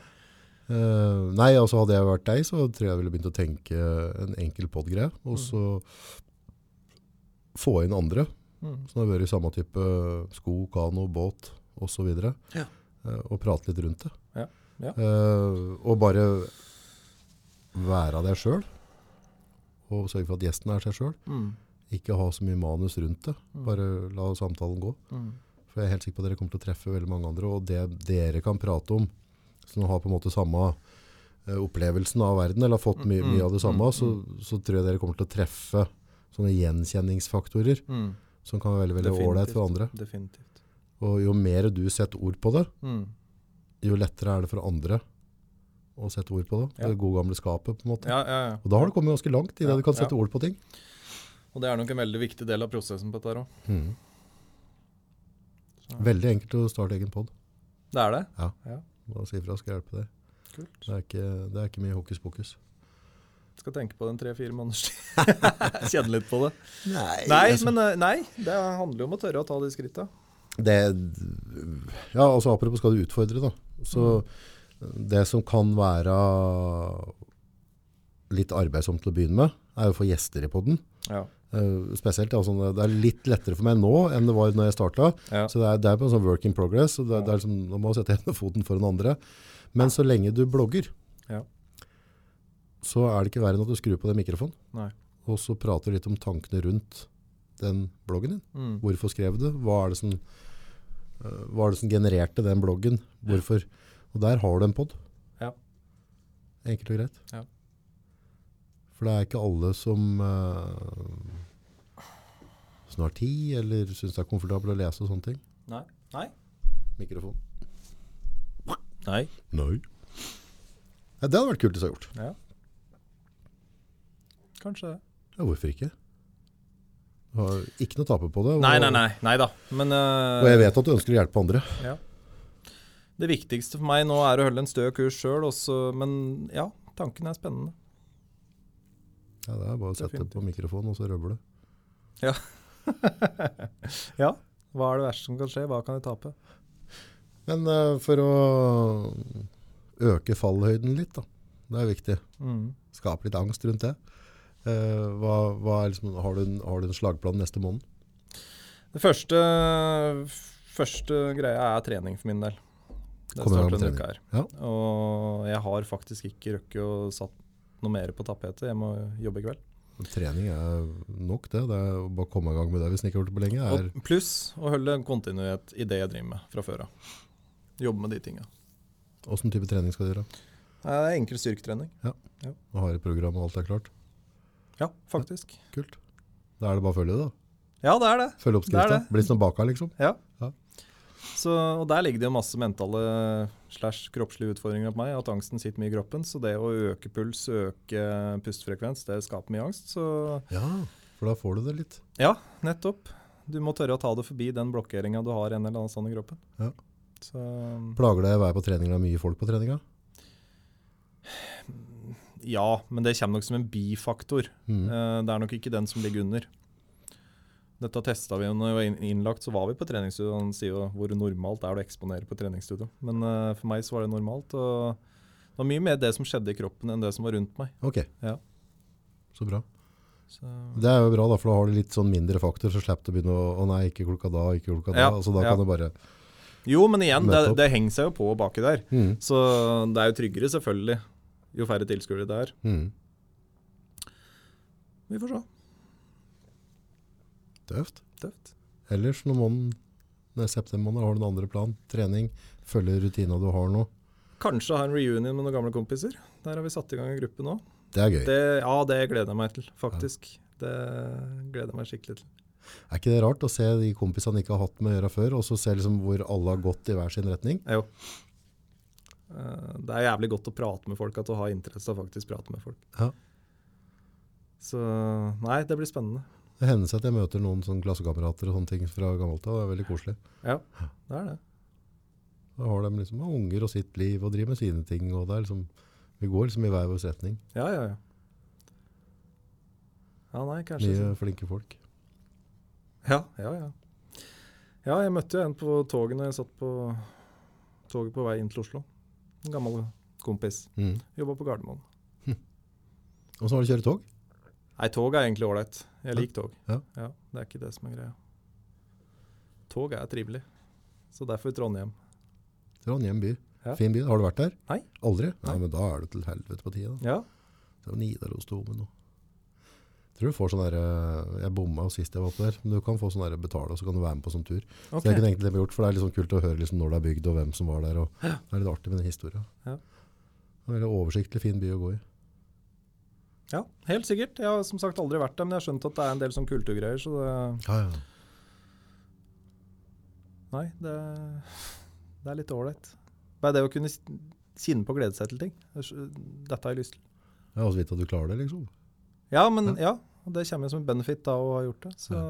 Uh, nei, altså hadde jeg vært deg, så tror jeg jeg ville begynt å tenke en enkel podgreie. og så få inn andre, Mm. som har vært i samme type sko, kano, båt, videre, Ja. Uh, og prate litt rundt det. Ja, ja. Uh, og bare være deg selv, og sørge for at gjesten er seg selv. Mm. Ikke ha så mye manus rundt det, bare la samtalen gå. Mm. For jeg er helt sikker på at dere kommer til å treffe veldig mange andre, og det dere kan prate om, som har på en måte samme eh, opplevelsen av verden, eller har fått mye, Mm, mye av det mm, samme, mm, så, så tror jeg dere kommer til å treffe sånne gjenkjenningsfaktorer, Mm. som kan være veldig, veldig ålreit for andre. Definitivt. Og jo mer du setter ord på det, Mm. jo lettere er det for andre å sette ord på det. Ja. Det gode gamle skapet, på en måte. Ja, ja, ja. Og da har du kommet ganske langt i det du kan sette ord på ting. Og det er nok en veldig viktig del av prosessen på dette her òg. Mm. Veldig enkelt å starte egen podd. Det er det? Ja. ja. Bare si ifra, skal jeg hjelpe deg. Kult. Det er ikke, det er ikke mye hokus pokus. Skal tenke på den tre-fire måneders tid. Kjenne litt på det. Nei, Nei, men eh, nei, det handler jo om å tørre å ta de skritta. det, ja, altså apropos skal du utfordre da. Så det som kan være litt arbeidsomt til å begynne med, er å få gjester i podden. Ja. Eh, spesielt, ja, sånn, det er litt lettere for meg nå enn det var når jeg starta. Ja. Så det er, det er på en sånn work in progress. og Det, det er liksom, nå må du sette ene foten for den andre. Men så lenge du blogger, Ja. så er det ikke verre enn at du skrur på den mikrofonen. Nei. Og så prater du litt om tankene rundt den bloggen din. Mm. Hvorfor skrev du? Hva er det som, uh, hva er det som genererte den bloggen? Hvorfor? Og der har du en podd. Ja. Enkelt og greit. Ja. For det er ikke alle som uh, snart har tid, eller syns det er komfortabelt å lese og sånne ting. Nei. Nei. Mikrofon. Nei. Nei. Ja, det hadde vært kult hvis jeg hadde gjort. Ja. Kanskje det. Ja, hvorfor ikke? Du har ikke noe å tape på det. og- Nei, nei, nei. Nei da. Men uh, Og jeg vet at du ønsker å hjelpe andre. Ja. Det viktigste for meg nå er å holde en stø kurs sjøl, men ja, tanken er spennende. Ja, det er bare å sette Definitivt. på mikrofonen, og så røbber du. Ja. Hva er det verste som kan skje? Hva kan jeg tape? Men uh, for å øke fallhøyden litt, da. Det er viktig. Mm. Skape litt angst rundt det. Uh, hva, hva er liksom, har, du en, har du en slagplan neste måned? Det første, første greia er trening for min del. Det starter denne uka her. Ja. Og jeg har faktisk ikke rukket å satt noe mer på tapetet. Jeg må jobbe i kveld. Trening er nok det. Det er å bare komme i gang med det hvis en ikke har gjort det på lenge. Pluss å holde kontinuitet i det jeg driver med fra før av. Jobbe med de tinga. Åssen type trening skal du gjøre? Det er enkel styrketrening. Og har et program og alt er klart? Ja, faktisk. Kult. Da er det bare å følge det, da. Ja, det er det. Følge oppskrifta. Bli som baka, liksom. Ja. Ja. Så, og der ligger det jo masse mentale slash kroppslige utfordringer på meg. At angsten sitter mye i kroppen. Så det å øke puls, øke pustefrekvens, det skaper mye angst. Så Ja, for da får du det litt. ja, nettopp. Du må tørre å ta det forbi den blokkeringa du har en eller annen stand i kroppen. Ja. Så Plager deg å være på trening det er mye folk på treninga? ja, men det kommer nok som en bifaktor. Mm. Eh, Det er nok ikke den som ligger under. Dette testa vi når jeg var innlagt, så var vi på treningsstudio. Han sier jo hvor normalt er det å eksponere på treningsstudio. Men uh, for meg så var det normalt. Og det var mye mer det som skjedde i kroppen enn det som var rundt meg. Ok. Ja. Så bra. Så, Det er jo bra, da, for da har du litt sånn mindre faktor, så slipper du å begynne å Å nei, ikke klokka da, ikke klokka da. Ja, Altså, da ja. kan du bare jo, men igjen, det, det henger seg jo på baki der. mm. Så det er jo tryggere, selvfølgelig, jo færre tilskuere det er. Mm. Vi får se. Tøft. Tøft. Ellers når måneden, september måned, har du en andre plan? Trening? Følge rutina du har nå? Kanskje ha en reunion med noen gamle kompiser. Der har vi satt i gang en gruppe nå. Det er gøy. Det, ja, det gleder jeg meg til, faktisk. Det gleder jeg meg skikkelig til. Er ikke det rart å se de kompisene ikke har hatt med å gjøre før, og så se liksom hvor alle har gått i hver sin retning? Jo. Eh, Det er jævlig godt å prate med folk, at du har interesse av faktisk prate med folk. Ja. Så nei, det blir spennende. Det hender seg at jeg møter noen sånn klassekamerater og sånne ting fra gammelt av. Det er veldig koselig. Ja, det er det. Da har de liksom unger og sitt liv og driver med sine ting, og det er liksom, vi går liksom i hver vår retning. Ja, ja, ja. Ja, nei, kanskje Mye sånn. flinke folk. Ja, ja, ja. Ja, jeg møtte en på toget når jeg satt på toget på vei inn til Oslo. En gammel kompis. Mm. Jobba på Gardermoen. Og så har du kjøre tog? Nei, tog er egentlig ålreit. Jeg liker tog. Ja. Det er ikke det som er greia. Tog er trivelig. Så derfor Trondheim. Trondheim by. Ja. Fin by. Har du vært der? Nei. Aldri? Nei, Nei. men da er du til helvete på tide. da. Ja. Det er Nidarosdomen og Tror du får sånn der, eh, Jeg bomma sist jeg var på der, men du kan få sånn der betale, og så kan du være med på sånn tur. Okay. Så det kunne egentlig gjort, for det er litt sånn kult å høre liksom når det er bygd, og hvem som var der. og Det er litt artig med den historien. Ja. En veldig oversiktlig fin by å gå i. ja, helt sikkert. Jeg har som sagt aldri vært der, men jeg har skjønt at det er en del sånn kulturgreier, så det Ja, ja. Nei, det, det er litt ålreit. Bare det å kunne kjenne på å glede seg til ting. Det er Dette har jeg lyst til. Jeg har også vidt at du klarer det, liksom. Ja, men ja. ja det kommer som en benefit av å ha gjort det. Så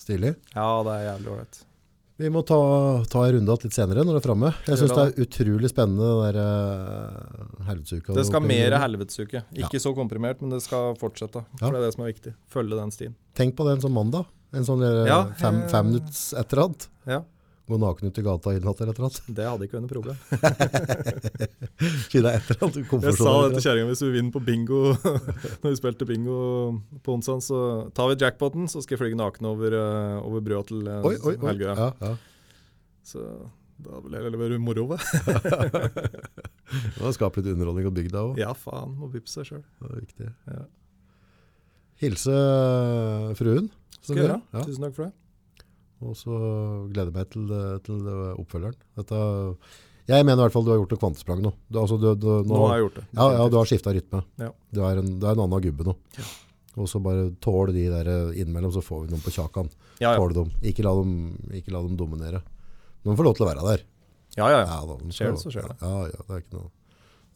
Stilig. ja, det er jævlig ålreit. Vi må ta, ta en runde litt senere når det er framme. Jeg syns det er utrolig spennende, der uh, helvetesuka. Det skal mer helvetesuke. Ikke så komprimert, men det skal fortsette. For Ja. det er det som er viktig. Følge den stien. Tenk på det en sånn mandag. En sånn der, Ja, fem, eh, fem minutter etter alt. Ja. Gå naken ut i gata i natt eller et eller annet? Det hadde ikke vært noe problem. Finne et eller annet Jeg sa det til kjerringa hvis vi vinner på bingo Når vi spilte bingo på onsdag, så tar vi jackpoten, så skal jeg flyge naken over, eh, over brua til uh, Oi, oi, oi. Helgøya. Ja, ja. Så da vil jeg være moro, det. Det skaper litt underholdning på bygda òg. Ja, faen. Må vippe seg sjøl. Ja. Hilse fruen. Skal jeg gjøre. Ja. Tusen takk for det. Og så gleder jeg meg til, til oppfølgeren. Dette, jeg mener i hvert fall du har gjort et kvantesprang nå. Du, altså, du, du, nå, Nå har jeg gjort det. ja, ja, du har skifta rytme. Ja. Du, er en, du er en annen gubbe nå. Og så bare tåle de der innimellom, så får vi noen på kjakan. Ja, ja. Tåle dem. Ikke la dem, ikke la dem dominere. De får lov til å være der. ja, ja, ja. Ja, da, de Skjer det, så skjer det. Ja, ja, det er ikke noe.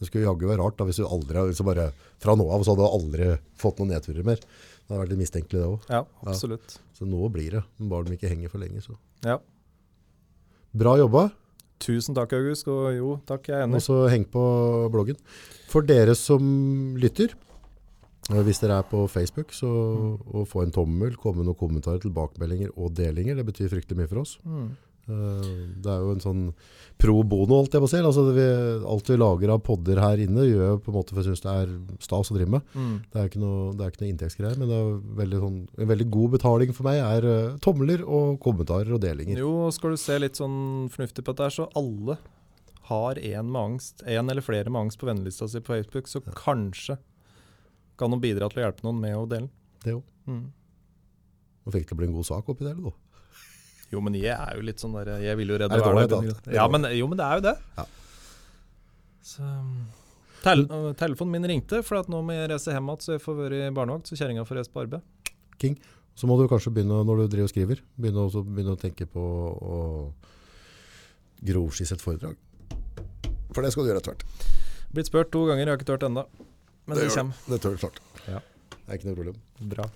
Det skulle jaggu være rart da, hvis du aldri, du bare, fra nå av så hadde du aldri fått noen nedturer mer. Det hadde vært litt mistenkelig det også. Ja, absolutt. Så nå blir det, men bare de ikke henger for lenge. Så. Ja. Bra jobba, Tusen takk, August. Og jo, takk, jeg er enig. og så heng på bloggen. For dere som lytter, eh, hvis dere er på Facebook, så å få en tommel, komme med noen kommentarer, tilbakemeldinger og delinger, det betyr fryktelig mye for oss. Mm. Eh, Det er jo en sånn pro bono, holdt jeg på å si. Altså, vi, alt vi lager av podder her inne, gjør jeg på en måte for jeg synes det er stas å drive med. Mm. Det er ikke noe, det er noe inntektsgreier, men det er veldig sånn, en veldig god betaling for meg er uh, tomler og kommentarer og delinger. Jo, og skal du se litt sånn fornuftig på dette, så alle har en med angst, en eller flere med angst på vennelista si på Facebook, så kanskje kan de bidra til å hjelpe noen med å dele den. Det jo. Mm. Nå fikk det bli en god sak oppi det, eller? da? Jo, men jeg er jo litt sånn der Jeg vil jo redde verden. er Ja, men, jo, men det er jo det. Ja. Så, tel, øh, telefonen min ringte, for at nå må jeg reise hjem igjen, så jeg får være i barnevakt, så kjerringa får reise på arbeid. King. Så må du kanskje begynne, når du driver og skriver, begynne, også, begynne å tenke på å grovskisse et foredrag. For det skal du gjøre etter hvert. Blitt spurt to ganger, jeg har ikke turt ennå. Men det, det kommer. Det tør klart. Ja. Det er ikke noe problem. Bra.